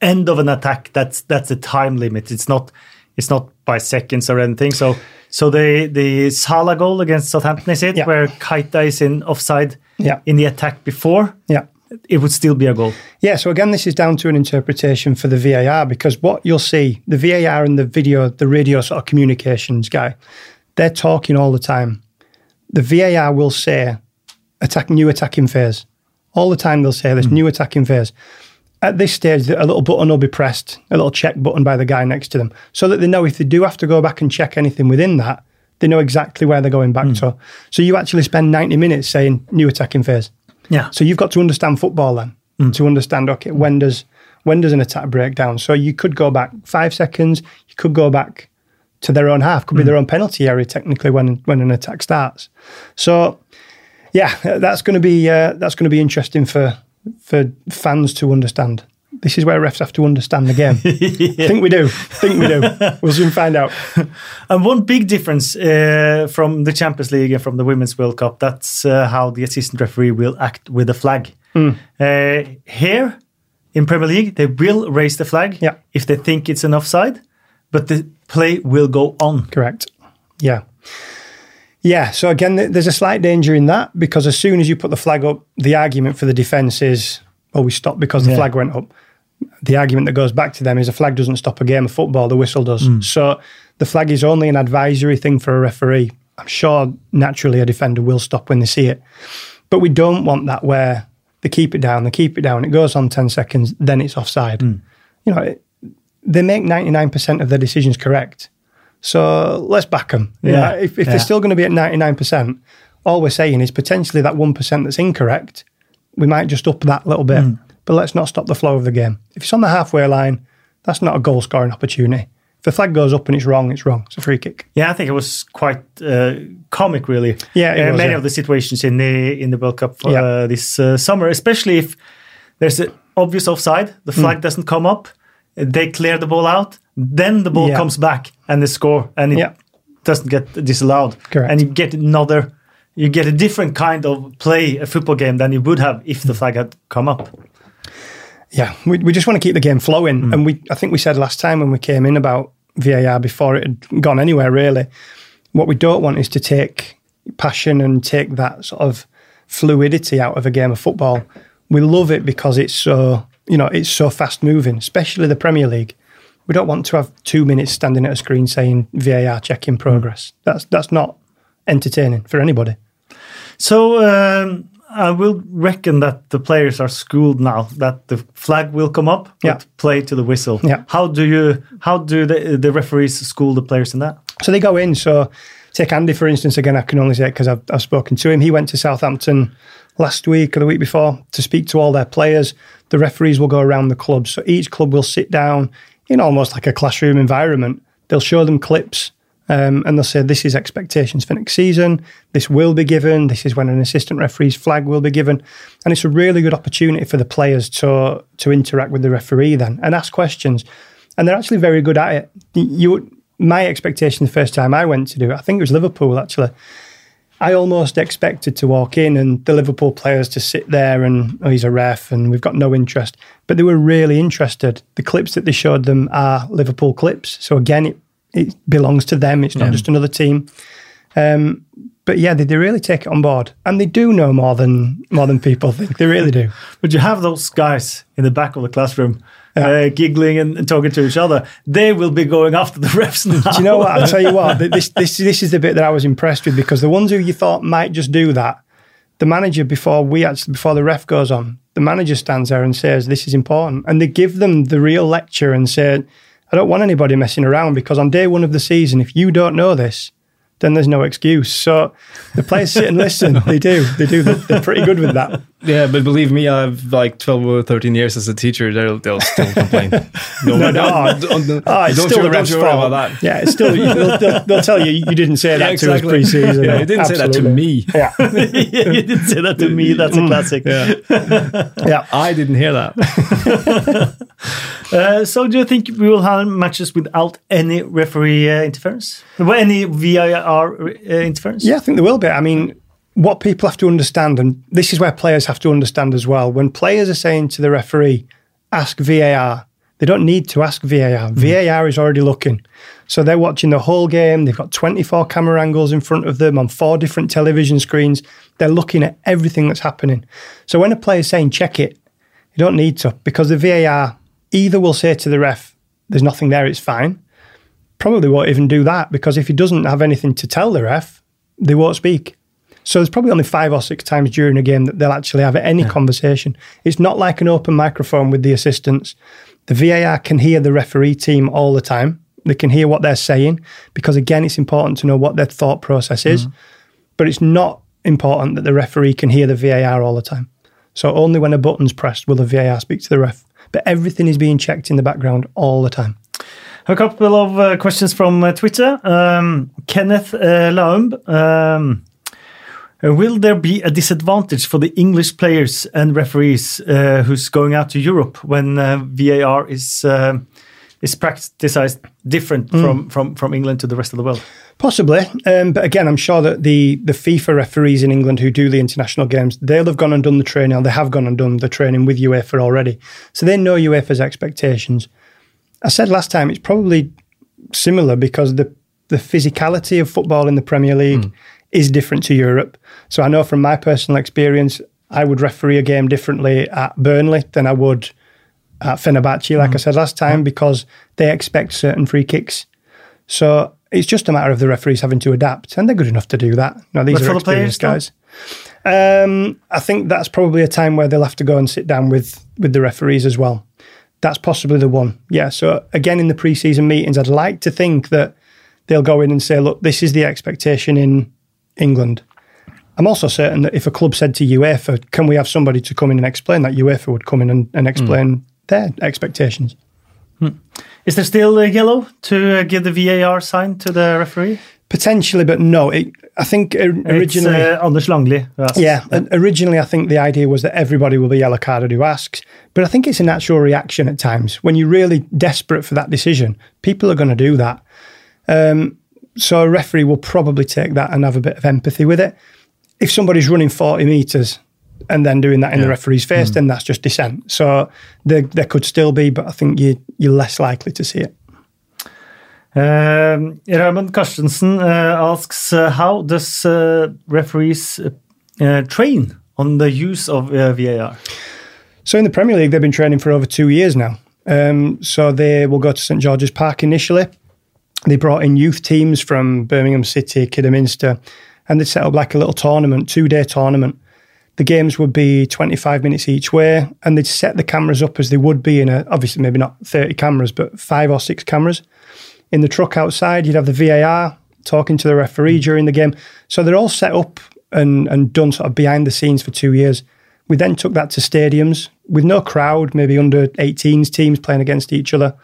end of an attack. That's that's a time limit. It's not it's not by seconds or anything. So so the the Salah goal against Southampton is it Yeah. where Keita is in offside Yeah. in the attack before Yeah. it would still be a goal. Yeah, so again, this is down to an interpretation for the VAR because what you'll see, the VAR and the video, the radio sort of communications guy, they're talking all the time. The VAR will say, attack, new attacking phase. All the time they'll say this, hmm. new attacking phase. At this stage, a little button will be pressed, a little check button by the guy next to them, so that they know if they do have to go back and check anything within that, they know exactly where they're going back hmm. to. So you actually spend 90 minutes saying new attacking phase. Yeah. So you've got to understand football then hmm. to understand okay when does when does an attack break down? So you could go back five seconds. You could go back to their own half. Could be hmm. their own penalty area technically when when an attack starts. So yeah, that's going to be uh, that's going to be interesting for for fans to understand This is where refs have to understand the game. I think we do. I think we do. We'll soon find out. And one big difference uh, from the Champions League and from the Women's World Cup, that's uh, how the assistant referee will act with the flag. Hmm. Uh, here in Premier League, they will raise the flag Yeah. if they think it's an offside, but the play will go on. Correct. Yeah. Yeah. So again, there's a slight danger in that because as soon as you put the flag up, the argument for the defence is, "Well, we stopped because the Yeah. flag went up." The argument that goes back to them is a flag doesn't stop a game of football; the whistle does. Mm. So the flag is only an advisory thing for a referee. I'm sure naturally a defender will stop when they see it, but we don't want that where they keep it down, they keep it down, it goes on ten seconds, then it's offside. Mm. You know, it, they make 99% of their decisions correct. So let's back them. Yeah, if if yeah. they're still going to be at 99%, all we're saying is potentially that 1% that's incorrect, we might just up that little bit. But let's not stop the flow of the game. If it's on the halfway line, that's not a goal scoring opportunity. If the flag goes up and it's wrong, it's wrong. It's a free kick. Yeah, I think it was quite uh, comic, really. Yeah, Uh, was, many yeah. of the situations in the in the World Cup uh, Yeah. this uh, summer, especially if there's an obvious offside, the flag doesn't come up, they clear the ball out, then the ball Yeah. comes back and they score, and it Yeah. doesn't get disallowed. Correct. And you get another, you get a different kind of play, a football game than you would have if the flag had come up. Yeah, we, we just want to keep the game flowing. Mm. And we, I think we said last time when we came in about VAR before it had gone anywhere really. What we don't want is to take passion and take that sort of fluidity out of a game of football. We love it because it's so you know it's so fast moving, especially the Premier League. We don't want to have two minutes standing at a screen saying VAR check in progress. That's that's not entertaining for anybody. So um, I will reckon that the players are schooled now that the flag will come up, but Yeah. play to the whistle. Yeah. How do you? How do the the referees school the players in that? So they go in. So take Andy, for instance, again, I can only say it because I've, I've spoken to him. He went to Southampton last week or the week before to speak to all their players. The referees will go around the club. So each club will sit down in almost like a classroom environment. They'll show them clips um, and they'll say, This is expectations for next season. This will be given. This is when an assistant referee's flag will be given. And it's a really good opportunity for the players to, to interact with the referee then and ask questions. And they're actually very good at it. You, my expectation the first time I went to do it, I think it was Liverpool actually. I almost expected to walk in and the Liverpool players to sit there and oh, he's a ref and we've got no interest. But they were really interested. The clips that they showed them are Liverpool clips. So again, it, it belongs to them. It's not just another team. Um, but yeah, they, they really take it on board, and they do know more than more than people think. They really do. But you have those guys in the back of the classroom. Uh, giggling and, and talking to each other, they will be going after the refs now. Do you know what? I'll tell you what. This this this is the bit that I was impressed with because the ones who you thought might just do that, the manager before we actually before the ref goes on, the manager stands there and says this is important, and they give them the real lecture and say, I don't want anybody messing around because on day one of the season, if you don't know this, then there's no excuse. So the players sit and listen. They do. They do. They're pretty good with that. Yeah, but believe me, I've like 12 or 13 years as a teacher. They'll, they'll still complain. no, No, no. don't, don't, Oh, it's don't still you- the ref's fault. about that. Yeah, it's still. They'll, they'll, they'll tell you you didn't say that Yeah, to us exactly. pre-season. Yeah, you didn't say that to me. Yeah, you didn't say that to me. That's a classic. Yeah, yeah. I didn't hear that. Uh, so, do you think we will have matches without any referee uh, interference? Well, any VAR uh, interference? Yeah, I think there will be. I mean, what people have to understand, and this is where players have to understand as well, when players are saying to the referee, ask VAR, they don't need to ask VAR. Mm-hmm. VAR is already looking. So they're watching the whole game. They've got 24 camera angles in front of them on four different television screens. They're looking at everything that's happening. So when a player's saying check it, you don't need to because the VAR either will say to the ref, there's nothing there, it's fine. Probably won't even do that because if he doesn't have anything to tell the ref, they won't speak. So there's probably only five or six times during a game that they'll actually have any conversation. It's not like an open microphone with the assistants. The VAR can hear the referee team all the time. They can hear what they're saying because, again, it's important to know what their thought process is. But it's not important that the referee can hear the VAR all the time. So only when a button's pressed will the VAR speak to the ref. But everything is being checked in the background all the time. A couple of uh, questions from uh, Twitter. Um, Kenneth uh, Laumb. Um, will there be a disadvantage for the English players and referees uh, who's going out to Europe when uh, VAR is uh, is practiced different from, from, from England to the rest of the world? Possibly, um, but again, I'm sure that the the FIFA referees in England who do the international games, they'll have gone and done the training, or they have gone and done the training with UEFA already, so they know UEFA's expectations. I said last time it's probably similar because the the physicality of football in the Premier League is different to Europe. So I know from my personal experience, I would referee a game differently at Burnley than I would at Fenerbahce, like I said last time, because they expect certain free kicks. So it's just a matter of the referees having to adapt, and they're good enough to do that. No, these are for the players, experienced guys. Um, I think that's probably a time where they'll have to go and sit down with with the referees as well. That's possibly the one. Yeah. So again, in the preseason meetings, I'd like to think that they'll go in and say, "Look, this is the expectation in England." I'm also certain that if a club said to UEFA, "Can we have somebody to come in and explain that?" UEFA would come in and, and explain their expectations. Is there still a yellow to uh, give the VAR sign to the referee? Potentially, but no. It, I think uh, originally, It's uh, Anders asks. Yeah, and originally I think the idea was that everybody will be yellow carded who asks, but I think it's a natural reaction at times when you're really desperate for that decision. People are going to do that, um, so a referee will probably take that and have a bit of empathy with it. If somebody's running forty meters and then doing that in the referee's face, then that's just dissent. So there, there could still be, but I think you you're less likely to see it. Um, Raymond Carstensen uh, asks, uh, how does uh, referees uh, uh, train on the use of uh, VAR? So in the Premier League, they've been training for over two years now. Um, so they will go to St George's Park initially. They brought in youth teams from Birmingham City, Kidderminster, and they set up like a little tournament, two day tournament. The games would be 25 minutes each way, and they'd set the cameras up as they would be in a, obviously, maybe not 30 cameras, but five or six cameras. In the truck outside, you'd have the VAR talking to the referee during the game. So they're all set up and, and done sort of behind the scenes for two years. We then took that to stadiums with no crowd, maybe under 18s teams playing against each other.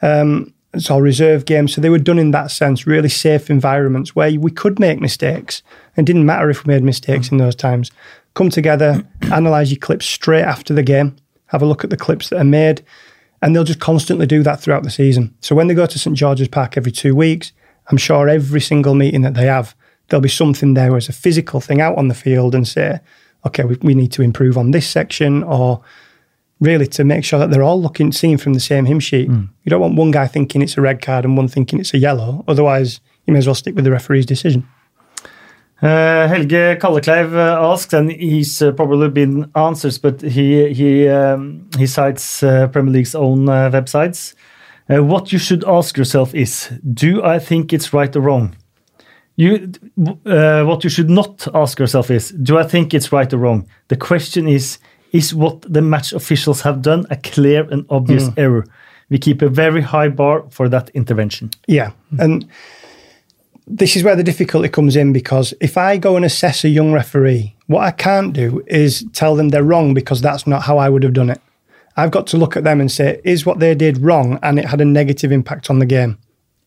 Um, it's all reserve games. So they were done in that sense, really safe environments where we could make mistakes. It didn't matter if we made mistakes in those times. Come together, analyse your clips straight after the game, have a look at the clips that are made, and they'll just constantly do that throughout the season. So when they go to St George's Park every two weeks, I'm sure every single meeting that they have, there'll be something there as a physical thing out on the field and say, okay, we, we need to improve on this section or really to make sure that they're all looking, seeing from the same hymn sheet. You don't want one guy thinking it's a red card and one thinking it's a yellow. Otherwise, you may as well stick with the referee's decision. Uh, Helge Kallekleiv uh, asked, and he's uh, probably been answers, but he he um, he cites uh, Premier League's own uh, websites. Uh, what you should ask yourself is: Do I think it's right or wrong? You, uh, what you should not ask yourself is: Do I think it's right or wrong? The question is: Is what the match officials have done a clear and obvious mm. error? We keep a very high bar for that intervention. Yeah. Mm. And this is where the difficulty comes in because if I go and assess a young referee, what I can't do is tell them they're wrong because that's not how I would have done it. I've got to look at them and say, is what they did wrong and it had a negative impact on the game?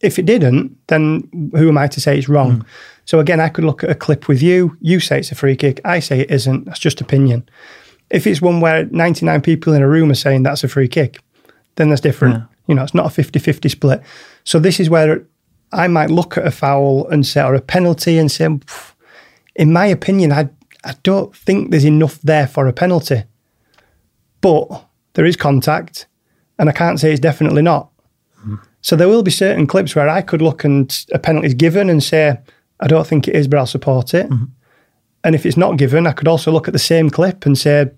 If it didn't, then who am I to say it's wrong? Mm. So again, I could look at a clip with you. You say it's a free kick. I say it isn't. That's just opinion. If it's one where 99 people in a room are saying that's a free kick, then that's different. You know, it's not a 50 50 split. So this is where I might look at a foul and say, or a penalty and say, in my opinion, I, I don't think there's enough there for a penalty. But there is contact, and I can't say it's definitely not. Hmm. So there will be certain clips where I could look and a penalty is given and say, I don't think it is, but I'll support it. Hmm. And if it's not given, I could also look at the same clip and say,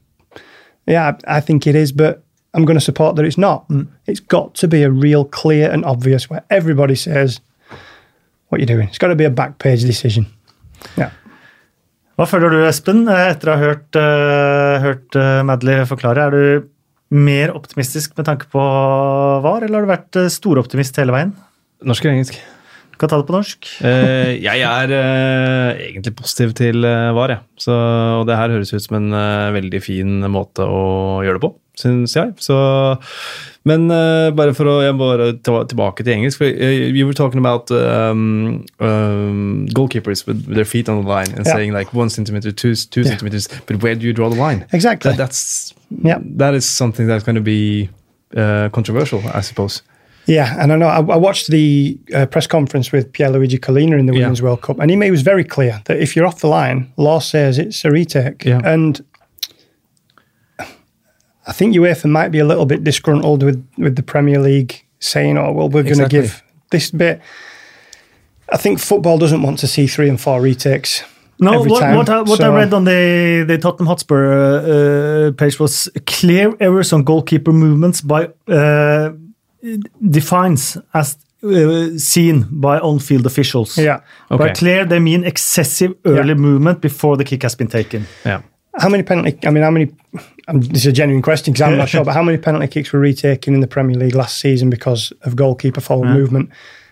yeah, I think it is, but I'm going to support that it's not. It's got to be a real clear and obvious where everybody says, what you're doing. It's got to be a back page decision. Yeah. Hva føler du, Espen, eh, etter å ha hørt, uh, hørt eh, Madley forklare? Er du mer optimistisk med tanke på VAR, eller har du vært uh, storoptimist hele veien? Norsk eller engelsk? Du kan ta det på norsk. Eh, jeg er eh, egentlig positiv til eh, VAR, jeg. Så, og det her høres ut som en eh, veldig fin måte å gjøre det på. syns jeg. Så, men eh, bare for å jeg bare ta tilbake til engelsk for uh, You were talking about um, um, goalkeepers with their feet on the line and Yeah. saying like one centimeter, two, two Yeah. centimeters, but where do you draw the line? Exactly. That, that's Yeah. that is something that's going to be uh, controversial, I suppose. Yeah, and I know I, I watched the uh, press conference with Pierluigi Collina in the Yeah. Women's World Cup, and he made, was very clear that if you're off the line, law says it's a retake. Yeah. And I think UEFA might be a little bit disgruntled with, with the Premier League saying, oh, well, we're going to Exactly. give this bit. I think football doesn't want to see three and four retakes. No, what, what, I, what I read on the, the Tottenham Hotspur uh, uh, page was clear errors on goalkeeper movements by uh, defines as uh, seen by on-field officials. Yeah. Okay. By Okay. clear, they mean excessive early Yeah. movement before the kick has been taken. Yeah. How many penalty? I mean, how many? Um, this is a genuine question because I'm not sure. But how many penalty kicks were retaken in the Premier League last season because of goalkeeper forward movement?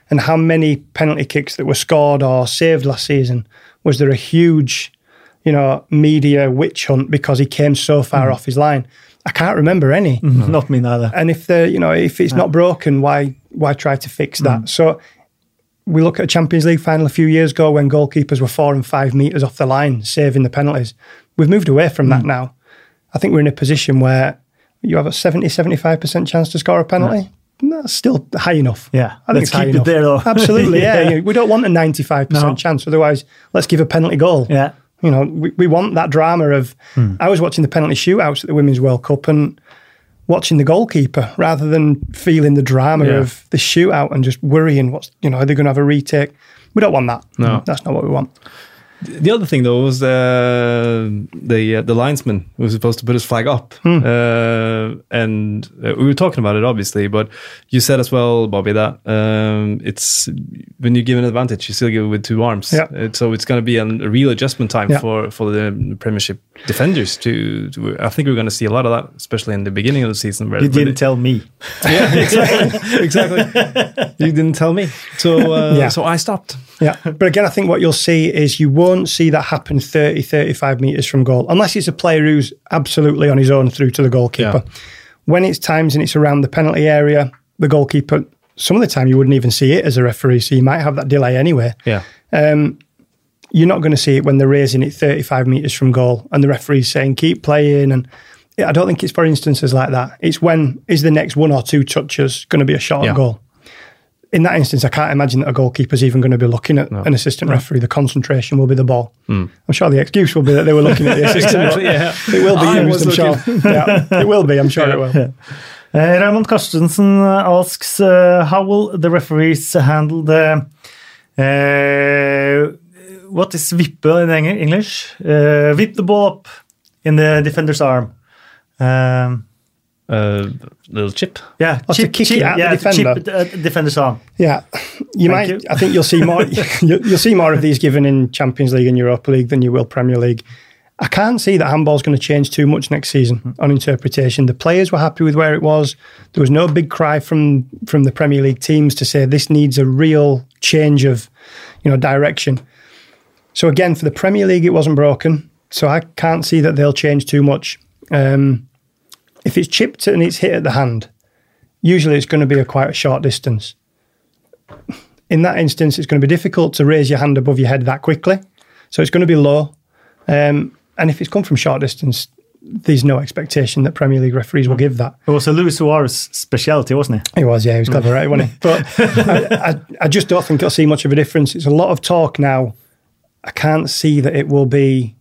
And how many penalty kicks that were scored or saved last season? Was there a huge, you know, media witch hunt because he came so far off his line? I can't remember any. Mm-hmm. Not me neither. And if the, you know, if it's not broken, why why try to fix that? Mm. So we look at a Champions League final a few years ago when goalkeepers were four and five meters off the line, saving the penalties. We've moved away from that mm. now. I think we're in a position where you have a 70, 75% chance to score a penalty. That's still high enough. Yeah, I think let's it's high keep it enough. there, though. Absolutely, yeah. You know, We don't want a 95% No. chance. Otherwise, let's give a penalty goal. Yeah. You know, we, we want that drama of. Hmm. I was watching the penalty shootouts at the Women's World Cup and watching the goalkeeper rather than feeling the drama Yeah. of the shootout and just worrying what's, you know, are they going to have a retake? We don't want that. No. That's not what we want. The other thing though was uh, the uh, the linesman who was supposed to put his flag up, Hmm. uh, and uh, we were talking about it obviously. But you said as well, Bobby, that um, it's when you give an advantage, you still give it with two arms. Yeah. It- so it's going to be an, a real adjustment time Yeah. for for the Premiership defenders. To, to I think we're going to see a lot of that, especially in the beginning of the season. Where You didn't they- tell me. yeah, exactly, exactly. you didn't tell me, so uh, Yeah. so I stopped. Yeah. But again, I think what you'll see is you won't see that happen 30, 35 metres from goal, unless it's a player who's absolutely on his own through to the goalkeeper. Yeah. When it's times and it's around the penalty area, the goalkeeper, some of the time you wouldn't even see it as a referee, so you might have that delay anyway. Yeah. You're not going to see it when they're raising it 35 metres from goal and the referee's saying, keep playing. And I don't think it's for instances like that. It's when is the next one or two touches going to be a shot Yeah. goal? In that instance, I can't imagine that a goalkeeper's even going to be looking at an assistant referee. The concentration will be the ball. I'm sure the excuse will be that they were looking at the assistant. Exactly, yeah. It will be I used, I'm sure. yeah, it will be. I'm sure it will. Uh, Raymond Carstensen asks, uh, how will the referees handle the uh, what is vippe in English? Uh, whip the ball up in the defender's arm. Um, Uh, little chip. yeah, Oh, to kick it at the yeah, to defender. chip it at the defender's arm. Yeah, you Thank might. you. I think you'll see more. you- you'll see more of these given in Champions League and Europa League than you will Premier League. I can't see that handball's going to change too much next season Mm-hmm. on interpretation. The players were happy with where it was. There was no big cry from from the Premier League teams to say this needs a real change of, you know, direction. So again, for the Premier League, it wasn't broken. So I can't see that they'll change too much. Um, if it's chipped and it's hit at the hand, usually it's going to be a quite a short distance in that instance, it's going to be difficult to raise your hand above your head that quickly. So it's going to be low. Um, and if it's come from short distance, there's no expectation that Premier League referees will give that. It was a Luis Suarez speciality, wasn't it? He was, yeah, he was clever, right, wasn't he? But I, I, I just don't think I'll see much of a difference. It's a lot of talk now. I can't see that it will be,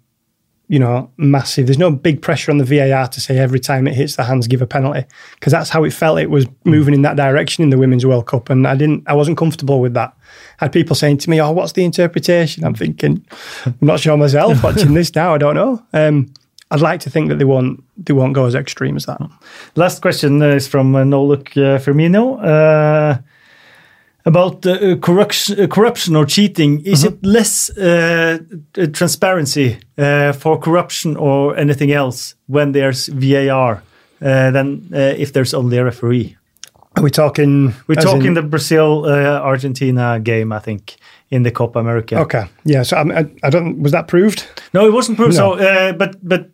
you know, massive. There's no big pressure on the VAR to say every time it hits the hands, give a penalty, because that's how it felt. It was moving in that direction in the Women's World Cup, and I didn't, I wasn't comfortable with that. I had people saying to me, "Oh, what's the interpretation?" I'm thinking, I'm not sure myself. Watching this now, I don't know. Um, I'd like to think that they won't, they won't go as extreme as that. Last question is from uh, Noluk uh, Firmino. Uh, about uh, corruption, uh, corruption or cheating, is it less uh, uh, transparency uh, for corruption or anything else when there's VAR uh, than uh, if there's only a referee? Are we talking? We're talking in- the Brazil uh, Argentina game, I think, in the Copa America. Okay, yeah. So I, I, I don't. Was that proved? No, it wasn't proved. No. So, uh, but but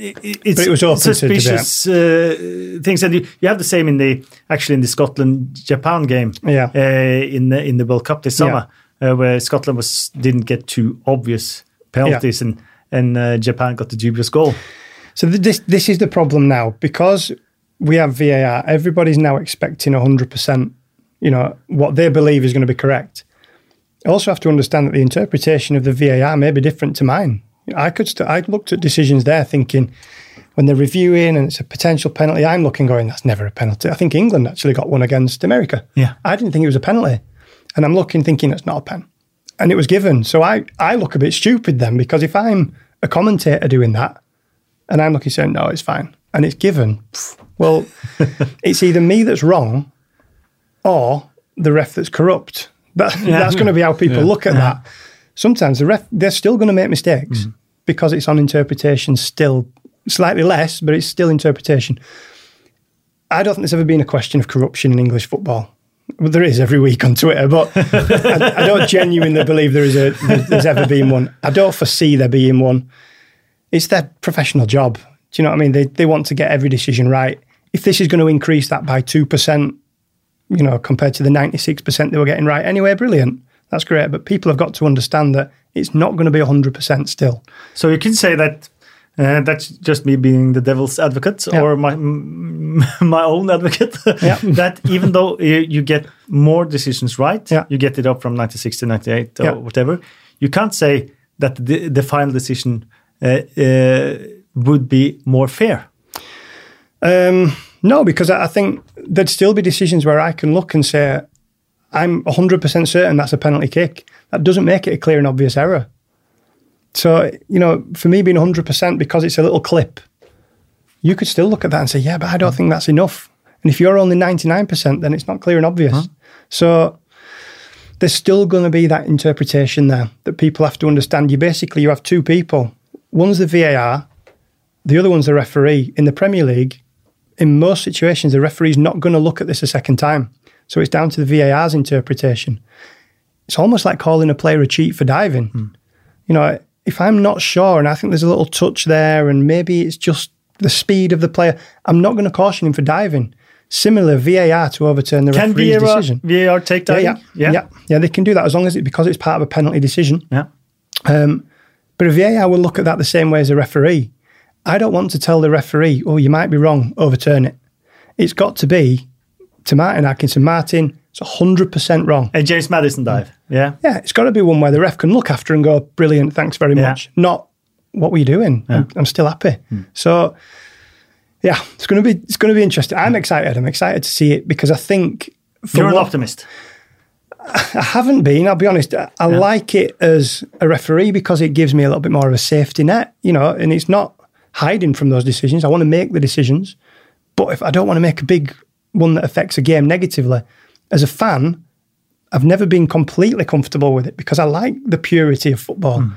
it's But it was suspicious uh, things, and you, you have the same in the actually in the Scotland Japan game. Yeah. Uh, in the in the World Cup this summer, uh, where Scotland was didn't get two obvious penalties, and and uh, Japan got the dubious goal. So th- this this is the problem now because we have VAR. Everybody's now expecting hundred percent. You know what they believe is going to be correct. I also have to understand that the interpretation of the VAR may be different to mine. I could st- I looked at decisions there thinking when they're reviewing and it's a potential penalty. I'm looking going that's never a penalty. I think England actually got one against America. Yeah. I didn't think it was a penalty, and I'm looking thinking it's not a pen, and it was given. So I I look a bit stupid then because if I'm a commentator doing that and I'm looking saying, no, it's fine. And it's given. Well, it's either me that's wrong or the ref that's corrupt. That, That's going to be how people look at that. Sometimes the ref, they're still going to make mistakes mm. Because it's on interpretation still, slightly less, but it's still interpretation. I don't think there's ever been a question of corruption in English football. Well, there is every week on Twitter, but I, I don't genuinely believe there is a there's ever been one. I don't foresee there being one it's their professional job. Do you know what I mean? They they want to get every decision right. If this is going to increase that by two percent, you know, compared to the ninety six percent they were getting right anyway, brilliant. That's great. But people have got to understand that it's not going to be hundred percent still. So you can say that uh, that's just me being the devil's advocate Yeah. or my my own advocate. Yeah. that even though you, you get more decisions right, Yeah. you get it up from 96 to 98 or whatever, you can't say that the, the final decision uh, uh, would be more fair. Um, no, because I I think there'd still be decisions where I can look and say, I'm 100% certain that's a penalty kick. That doesn't make it a clear and obvious error. So, you know, for me being 100% because it's a little clip, you could still look at that and say, yeah, but I don't think that's enough. And if you're only 99%, then it's not clear and obvious. So there's still going to be that interpretation there that people have to understand. You basically, you have two people. One's the VAR, the other one's the referee. In the Premier League, in most situations, the referee's not going to look at this a second time. So it's down to the VAR's interpretation. It's almost like calling a player a cheat for diving. You know, if I'm not sure and I think there's a little touch there and maybe it's just the speed of the player, I'm not going to caution him for diving. Similar VAR to overturn the Can referee's VAR, decision. VAR take Yeah, diving? yeah, yeah, yeah. They can do that as long as it because it's part of a penalty decision. Yeah. Um, but a VAR will look at that the same way as a referee. I don't want to tell the referee, oh, you might be wrong, overturn it. It's got to be to Martin Atkinson. Martin, it's 100% wrong. And James Madison dive. Mm. Yeah. Yeah, it's got to be one where the ref can look after and go, brilliant, thanks very Yeah. much. Not, what were you doing? I'm, I'm still happy. Hmm. So, yeah, it's going to be it's going to be interesting. I'm hmm. excited. I'm excited to see it because I think You're an what- optimist. I haven't been. I'll be honest. I, I like it as a referee because it gives me a little bit more of a safety net, you know, and it's not hiding from those decisions. I want to make the decisions, but if I don't want to make a big one that affects a game negatively, as a fan, I've never been completely comfortable with it because I like the purity of football. Hmm.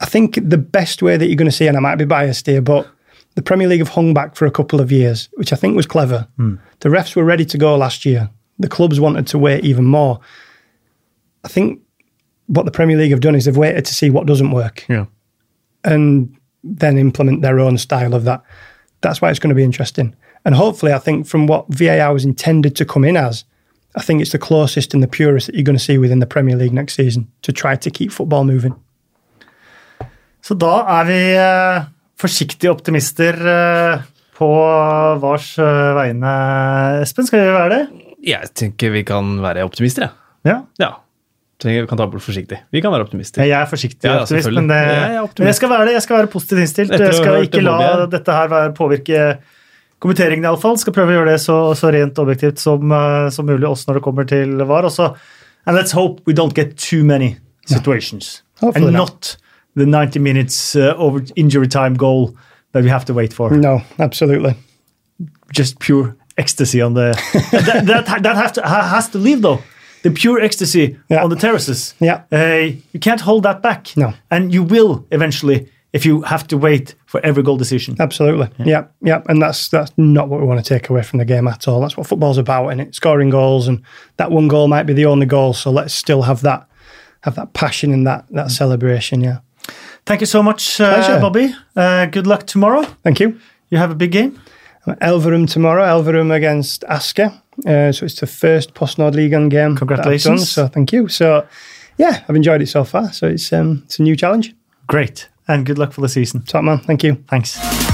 I think the best way that you're going to see, and I might be biased here, but the Premier League have hung back for a couple of years, which I think was clever. Hmm. The refs were ready to go last year. The clubs wanted to wait even more. I think what the Premier League have done is they've waited to see what doesn't work Yeah. and then implement their own style of that. That's why it's going to be interesting. And hopefully, I think from what VAR was intended to come in as, I think it's the closest and the purest that you're going to see within the Premier League next season to try to keep football moving. Så da er vi uh, forsiktige optimister uh, på Vars uh, vegne, Espen. Skal vi være det? Jeg tenker vi kan være optimister, jeg. Ja. Ja. Vi kan ta bort forsiktig. Vi kan være optimister. Jeg er forsiktig Ja, ja, optimist, men, det, Jeg er optimist. men jeg skal være det. Jeg skal være positivt innstilt. Jeg skal ikke la dette her påvirke kommenteringen, iallfall. Skal prøve å gjøre det så, så rent objektivt som, eh, som mulig, også når det kommer til VAR. Også. And let's hope we don't get too many situations. Hopefully and not. the 90 minutes uh, over injury time goal that we have to wait for. No, absolutely. just pure ecstasy on the that that, that have to, has to leave though the pure ecstasy Yeah. on the terraces Yeah. uh, you can't hold that back No. and you will eventually if you have to wait for every goal decision Absolutely. Yeah. yeah, And that's that's not what we want to take away from the game at all. That's what football's about, and it scoring goals, and that one goal might be the only goal. So let's still have that have that passion and that that celebration. Yeah. Thank you so much, uh, Bobby. Uh, good luck tomorrow. Thank you. You have a big game. Elverum tomorrow. Elverum against Asker. Uh, so it's the first Postnord League on game. I've done, Congratulations. so thank you. So yeah, I've enjoyed it so far. So it's um, it's a new challenge. Great. And good luck for the season. Top man. Thank you. Thanks.